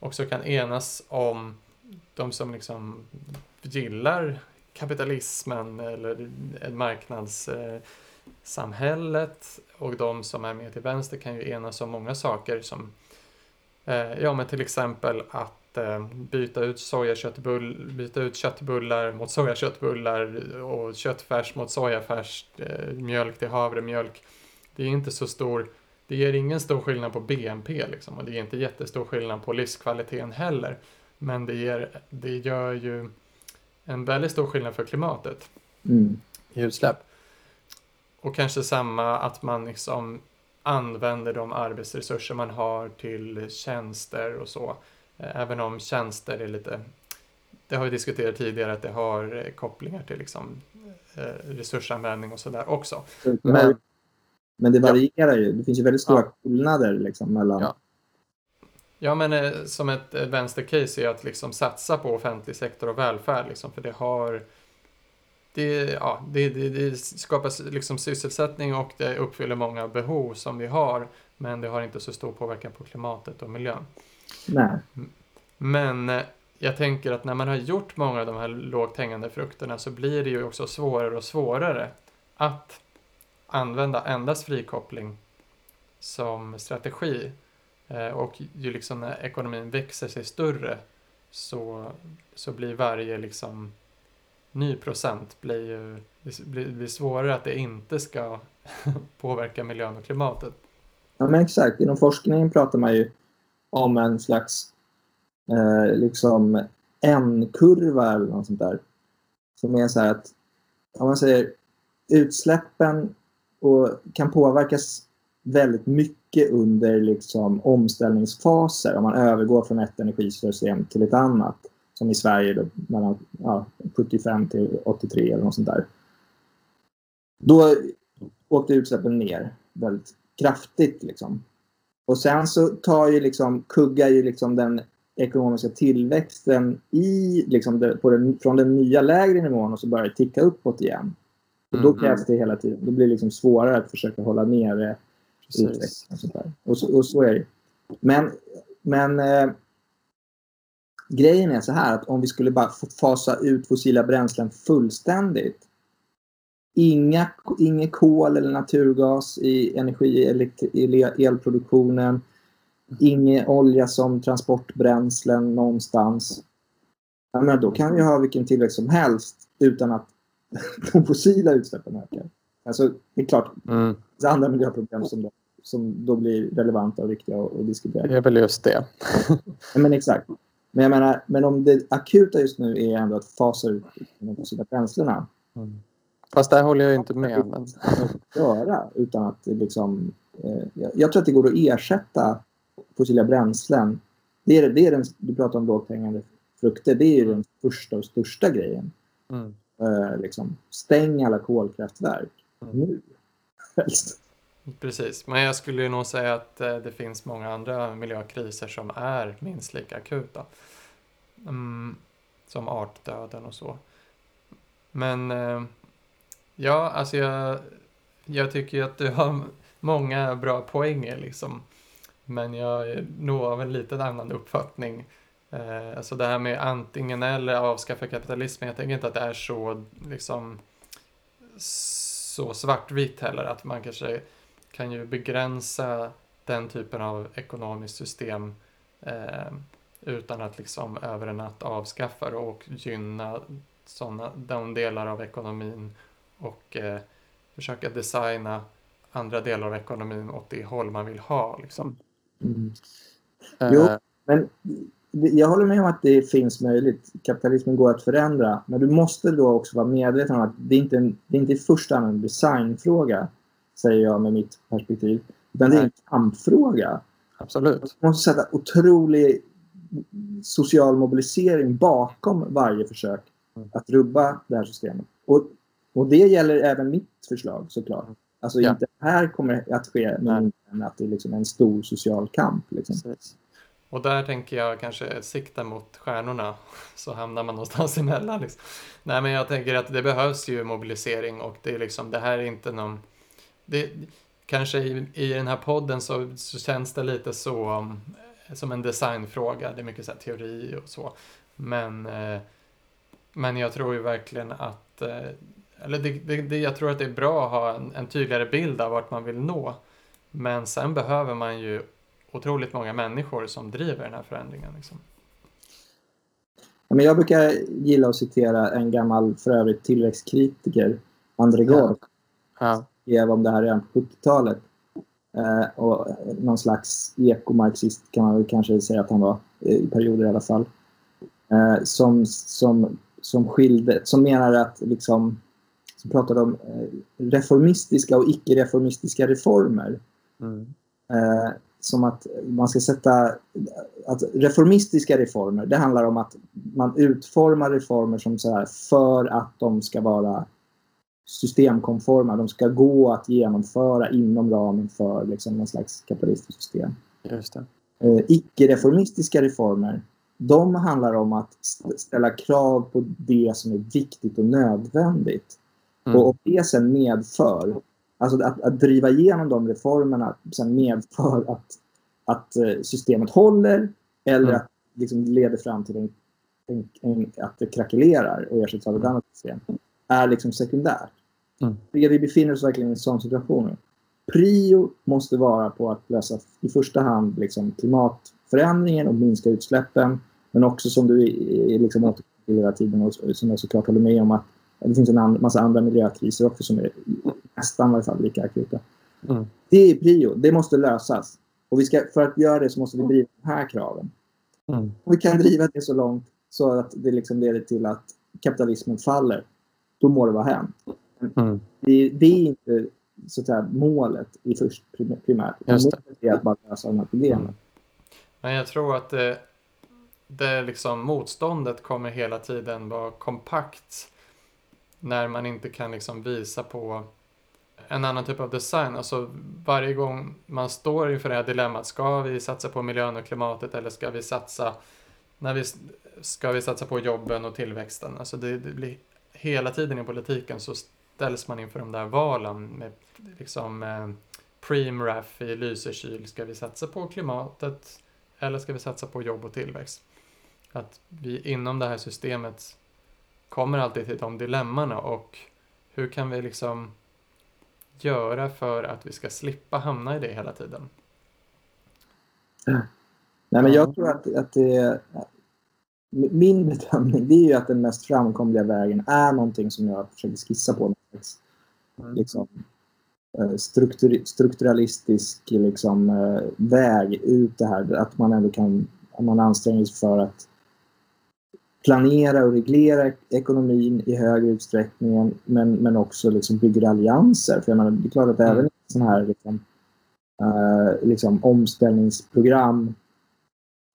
också kan enas om. De som liksom gillar kapitalismen eller marknadssamhället och de som är med till vänster kan ju enas om många saker som eh, ja men till exempel att eh, byta ut sojaköttbull, byta ut köttbullar mot sojaköttbullar och köttfärs mot sojafärs, eh, mjölk till havremjölk. Det är inte så stor, det ger ingen stor skillnad på BNP liksom och det ger inte jättestor skillnad på livskvaliteten heller. Men det, ger, det gör ju en väldigt stor skillnad för klimatet mm. i utsläpp. Och kanske samma att man liksom använder de arbetsresurser man har till tjänster och så. Eh, även om tjänster är lite, det har vi diskuterat tidigare att det har eh, kopplingar till liksom eh, resursanvändning och sådär också. Men, men det varierar ju. Det finns ju väldigt stora ja. skillnader liksom mellan ja. Ja, men som ett vänstercase är att liksom satsa på offentlig sektor och välfärd, liksom, för det har det, ja, det, det, det skapar liksom sysselsättning och det uppfyller många behov som vi har, men det har inte så stor påverkan på klimatet och miljön. Nej. Men eh, jag tänker att när man har gjort många av de här lågt hängande frukterna så blir det ju också svårare och svårare att använda endast frikoppling som strategi Eh, och ju liksom när ekonomin växer sig större så, så blir varje liksom ny procent blir ju blir, blir svårare att det inte ska påverka miljön och klimatet. Ja men exakt, inom forskningen pratar man ju om en slags eh, liksom N-kurva eller något sånt där. Som är så här att om man säger utsläppen och kan påverkas väldigt mycket under liksom omställningsfaser. Om man övergår från ett energisystem till ett annat. Som i Sverige då, mellan ja, 75 till 83 eller något sånt där. Då åkte utsläppen ner väldigt kraftigt. Liksom. Och sen så tar ju liksom, kuggar ju liksom den ekonomiska tillväxten i, liksom det, den, från den nya lägre nivån och så börjar det ticka uppåt igen. Och då mm, krävs det hela tiden. Då blir det liksom svårare att försöka hålla nere utveckling. Och, och, så, och så är det. Men, men eh, grejen är så här att om vi skulle bara fasa ut fossila bränslen fullständigt. Inga, inget kol eller naturgas i energi i elproduktionen. Ingen olja som transportbränslen någonstans. Ja, men då kan vi ha vilken tillväxt som helst utan att de fossila utsläppen ökar. Alltså, det är klart, mm. det finns andra miljöproblem som, då, som då blir relevanta och viktiga att diskutera. Det är väl just det. ja, men exakt. Men jag menar, men om det akuta just nu är ändå att fasa ut de fossila bränslena. Mm. Fast där håller jag inte med. Men... göra utan att liksom, eh, jag tror att det går att ersätta fossila bränslen. Det är, det är den, du pratar om lågt hängande frukter. Det är ju den första och största grejen. Mm. Eh, liksom, stäng alla kolkraftverk mm. nu. Helst. Precis, men jag skulle nog säga att eh, det finns många andra miljökriser som är minst lika akuta. Mm, som artdöden och så. Men eh, ja, alltså jag, jag tycker att du har många bra poänger liksom. Men jag är nog av en lite annan uppfattning. Eh, alltså det här med antingen eller avskaffa kapitalismen, jag tänker inte att det är så liksom så svartvitt heller, att man kanske kan ju begränsa den typen av ekonomiskt system eh, utan att liksom över en natt avskaffa det och gynna såna, de delar av ekonomin och eh, försöka designa andra delar av ekonomin åt det håll man vill ha. Liksom. Mm. Jo, uh, men jag håller med om att det finns möjligt. Kapitalismen går att förändra. Men du måste då också vara medveten om att det inte är, en, det är inte i första hand en designfråga, säger jag med mitt perspektiv. Utan det är en kampfråga. Absolut. Du måste sätta otrolig social mobilisering bakom varje försök mm. att rubba det här systemet. Och, och det gäller även mitt förslag såklart. Alltså ja. inte här kommer att ske men att det är liksom en stor social kamp. Liksom. Och där tänker jag kanske sikta mot stjärnorna så hamnar man någonstans emellan. Liksom. Nej men jag tänker att det behövs ju mobilisering och det är liksom det här är inte någon det, kanske i, i den här podden så, så känns det lite så um, som en designfråga. Det är mycket så teori och så. Men, eh, men jag tror ju verkligen att eh, eller det, det, det, jag tror att det är bra att ha en, en tydligare bild av vart man vill nå. Men sen behöver man ju otroligt många människor som driver den här förändringen. Liksom. Men jag brukar gilla att citera en gammal, för övrigt tillväxtkritiker, André Gork. Ja. Skrev om det här redan på 70-talet. Eh, och någon slags ekomarxist kan man väl kanske säga att han var, i perioder i alla fall. Eh, som, som, som, skilde, som menar att liksom, som pratade om eh, reformistiska och icke-reformistiska reformer. Mm. Eh, som att man ska sätta... Att reformistiska reformer, det handlar om att man utformar reformer som så här, för att de ska vara systemkonforma. De ska gå att genomföra inom ramen för liksom, någon slags kapitalistiskt system. Just. Eh, icke-reformistiska reformer, de handlar om att ställa krav på det som är viktigt och nödvändigt. Mm. Och om det sen medför, alltså att, att driva igenom de reformerna sen medför att, att eh, systemet håller eller mm. att liksom leder fram till en, en, en, att det krackelerar och ersätts av ett annat system, är liksom sekundärt. Mm. Vi befinner oss verkligen i en sån situation. Prio måste vara på att lösa i första hand liksom klimatförändringen och minska utsläppen. Men också som du liksom återkommer hela tiden och som jag såklart håller med om att det finns en massa andra miljökriser också som är nästan i alla fall lika akuta. Mm. Det är prio. Det måste lösas. Och vi ska, för att göra det så måste vi driva de här kraven. Mm. Och vi kan driva det så långt så att det liksom leder till att kapitalismen faller. Då må det vara hänt. Mm. Det, det, är inte så att säga, målet i först primärt. Målet är att bara lösa de här problemen. Mm. Men jag tror att det, det liksom, motståndet kommer hela tiden vara kompakt när man inte kan liksom visa på en annan typ av design. Alltså varje gång man står inför det här dilemmat, ska vi satsa på miljön och klimatet eller ska vi satsa, när vi, ska vi satsa på jobben och tillväxten? Alltså det, det blir hela tiden i politiken så ställs man inför de där valen med liksom eh, Preemraff i Lysekil, ska vi satsa på klimatet eller ska vi satsa på jobb och tillväxt? Att vi inom det här systemet kommer alltid till de dilemmana och hur kan vi liksom göra för att vi ska slippa hamna i det hela tiden? Nej, men jag tror att, att det, min bedömning det är ju att den mest framkomliga vägen är någonting som jag försöker skissa på. Mm. Liksom, eh, struktur, strukturalistisk liksom, eh, väg ut det här. Att man ändå kan man anstränger sig för att planera och reglera ekonomin i högre utsträckning men, men också liksom bygger allianser. För jag menar, det är klart att mm. även sådana här liksom, uh, liksom omställningsprogram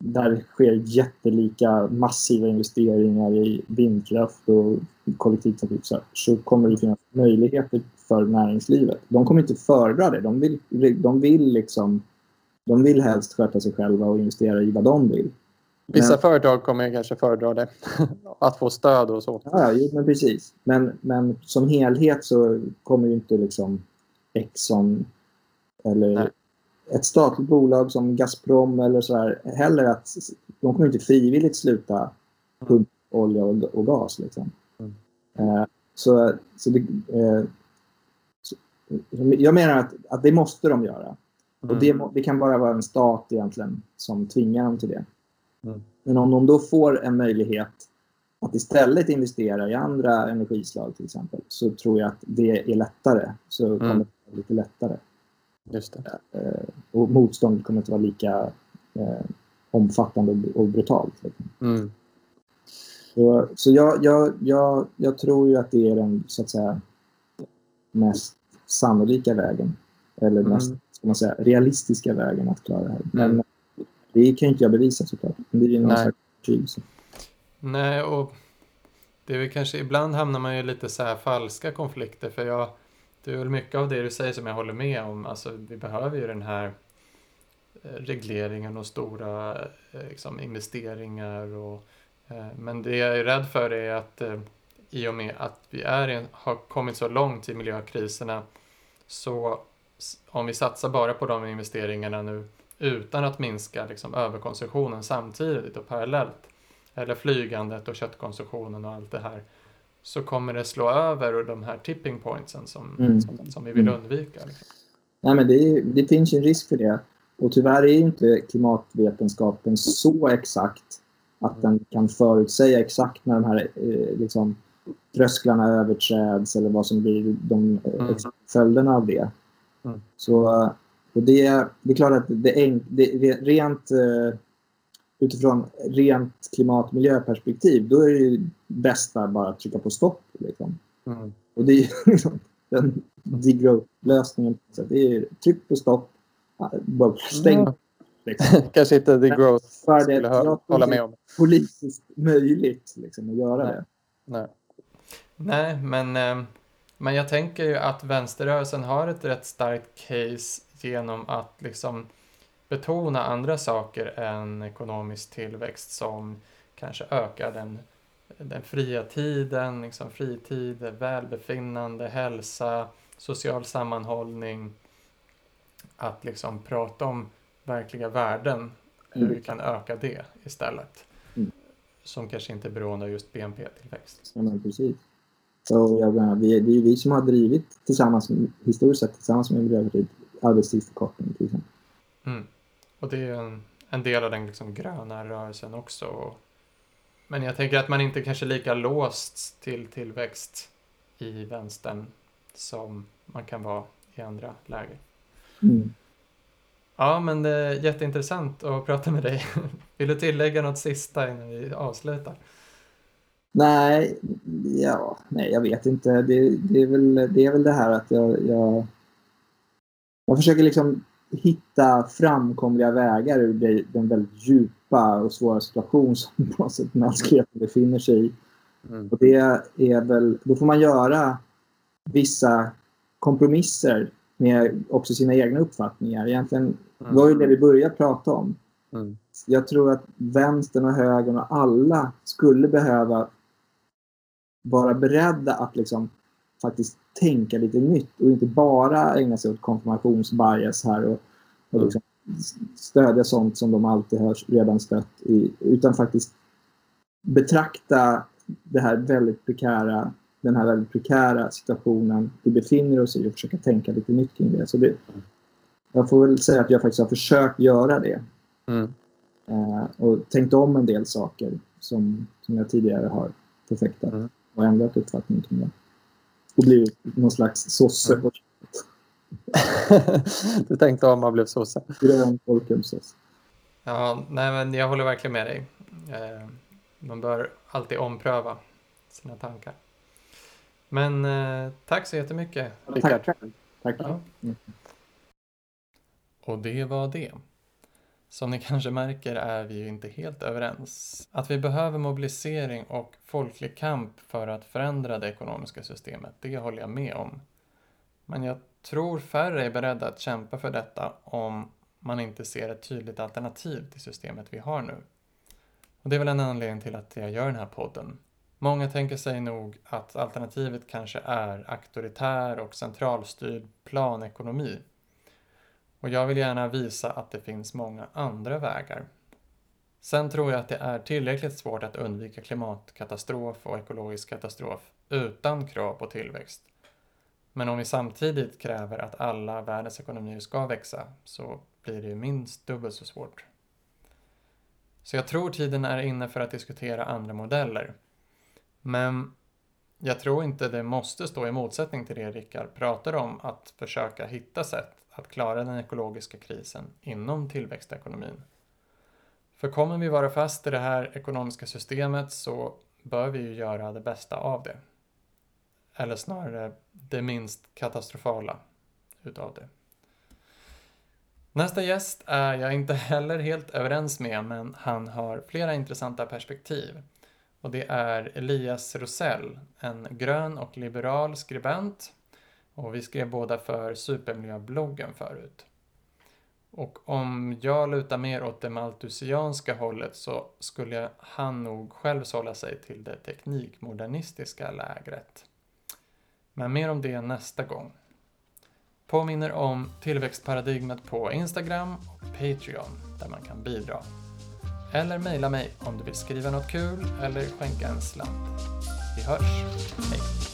där det sker jättelika massiva investeringar i vindkraft och kollektivtrafik så, så kommer det finnas möjligheter för näringslivet. De kommer inte föredra det. De vill, de vill, liksom, de vill helst sköta sig själva och investera i vad de vill. Vissa men, företag kommer kanske föredra det. att få stöd och så. Ja, jo, men precis. Men, men som helhet så kommer ju inte liksom Exxon eller Nej. ett statligt bolag som Gazprom eller så här heller att de kommer inte frivilligt sluta pumpa olja och, och gas. Liksom. Mm. Eh, så, så, det, eh, så, jag menar att, att det måste de göra. Mm. Och det, det, kan bara vara en stat egentligen som tvingar dem till det. Mm. Men om de då får en möjlighet att istället investera i andra energislag till exempel så tror jag att det är lättare. Så mm. kommer det vara lite lättare. Just det. Eh, och motståndet kommer inte vara lika eh, omfattande och brutalt. Liksom. Mm. Så, så jag, jag, jag, jag tror ju att det är den så att säga, mest sannolika vägen. Eller mm. mest ska man säga, realistiska vägen att klara det här. Men mm. Det kan inte jag bevisa såklart. Men det är ju någon slags betydelse. Nej, och det är väl kanske ibland hamnar man ju lite så här falska konflikter. För jag, det är väl mycket av det du säger som jag håller med om. Alltså, vi behöver ju den här eh, regleringen och stora eh, liksom, investeringar och Eh, men det jag är rädd för är att eh, i och med att vi är, har kommit så långt i miljökriserna så om vi satsar bara på de investeringarna nu utan att minska liksom, överkonsumtionen samtidigt och parallellt eller flygandet och köttkonsumtionen och allt det här så kommer det slå över de här tipping pointsen som, mm. som, som, vi vill mm. undvika. Liksom. Nej, men det, det finns en risk för det. Och tyvärr är inte klimatvetenskapen så exakt att den kan förutsäga exakt när de här eh, liksom, trösklarna överträds eller vad som blir de eh, mm. följderna av det. Mm. Så och det, det är klart att det, är, det rent eh, utifrån rent klimat och miljöperspektiv då är det bästa bara att trycka på stopp. Liksom. Mm. Och det är liksom den degrowth-lösningen. Det är tryck på stopp, bara stäng Liksom. Kanske inte the growth för skulle det, hålla med om. politiskt möjligt liksom, att göra Nej. det. Nej, Nej men, eh, men jag tänker ju att vänsterrörelsen har ett rätt starkt case genom att liksom betona andra saker än ekonomisk tillväxt som kanske ökar den, den fria tiden, liksom fritid, välbefinnande, hälsa, social sammanhållning. Att liksom prata om verkliga värden, hur mm. vi kan öka det istället. Mm. Som kanske inte är beroende av just BNP-tillväxt. Ja, men precis. Så jag menar, vi, det är ju vi som har drivit tillsammans, historiskt sett tillsammans med Miljöpartiet, arbetstidsförkortning till exempel. Mm. Och det är en, en del av den liksom gröna rörelsen också. Men jag tänker att man inte kanske är lika låst till tillväxt i vänstern som man kan vara i andra läger. Mm. Ja, men det är jätteintressant att prata med dig. Vill du tillägga något sista innan vi avslutar? Nej, ja, nej jag vet inte. Det, det, är, väl, det är väl det här att jag, jag, jag försöker liksom hitta framkomliga vägar ur den väldigt djupa och svåra situation som mänskligheten befinner sig i. Mm. Och det är väl, då får man göra vissa kompromisser med också sina egna uppfattningar. Egentligen mm. var ju det vi började prata om. Mm. Jag tror att vänstern och högern och alla skulle behöva vara beredda att liksom faktiskt tänka lite nytt och inte bara ägna sig åt konfirmationsbias här och, och mm. liksom stödja sånt som de alltid har redan stött i, utan faktiskt betrakta det här väldigt prekära den här väldigt prekära situationen vi befinner oss i och försöka tänka lite nytt kring det. Så det, jag får väl säga att jag faktiskt har försökt göra det. Mm. Uh, och tänkt om en del saker som, som jag tidigare har förfäktat mm. och ändrat uppfattning kring det. Och blivit någon slags sosse. Mm. du tänkte om man blev sosse? Grön folkhemssås. Ja, nej men jag håller verkligen med dig. Uh, man bör alltid ompröva sina tankar. Men eh, tack så jättemycket. Tack. tack. tack. Ja. Och det var det. Som ni kanske märker är vi ju inte helt överens. Att vi behöver mobilisering och folklig kamp för att förändra det ekonomiska systemet, det håller jag med om. Men jag tror färre är beredda att kämpa för detta om man inte ser ett tydligt alternativ till systemet vi har nu. Och det är väl en anledning till att jag gör den här podden. Många tänker sig nog att alternativet kanske är auktoritär och centralstyrd planekonomi. Och jag vill gärna visa att det finns många andra vägar. Sen tror jag att det är tillräckligt svårt att undvika klimatkatastrof och ekologisk katastrof utan krav på tillväxt. Men om vi samtidigt kräver att alla världens ekonomier ska växa så blir det ju minst dubbelt så svårt. Så jag tror tiden är inne för att diskutera andra modeller. Men jag tror inte det måste stå i motsättning till det Rickard pratar om, att försöka hitta sätt att klara den ekologiska krisen inom tillväxtekonomin. För kommer vi vara fast i det här ekonomiska systemet så bör vi ju göra det bästa av det. Eller snarare det minst katastrofala utav det. Nästa gäst är jag inte heller helt överens med, men han har flera intressanta perspektiv. Och det är Elias Rosell, en grön och liberal skribent. Och vi skrev båda för Supermiljöbloggen förut. Och om jag lutar mer åt det maltusianska hållet så skulle han nog själv sålla sig till det teknikmodernistiska lägret. Men mer om det nästa gång. Påminner om tillväxtparadigmet på Instagram och Patreon där man kan bidra. Eller mejla mig om du vill skriva något kul eller skänka en slant. Vi hörs. Hej!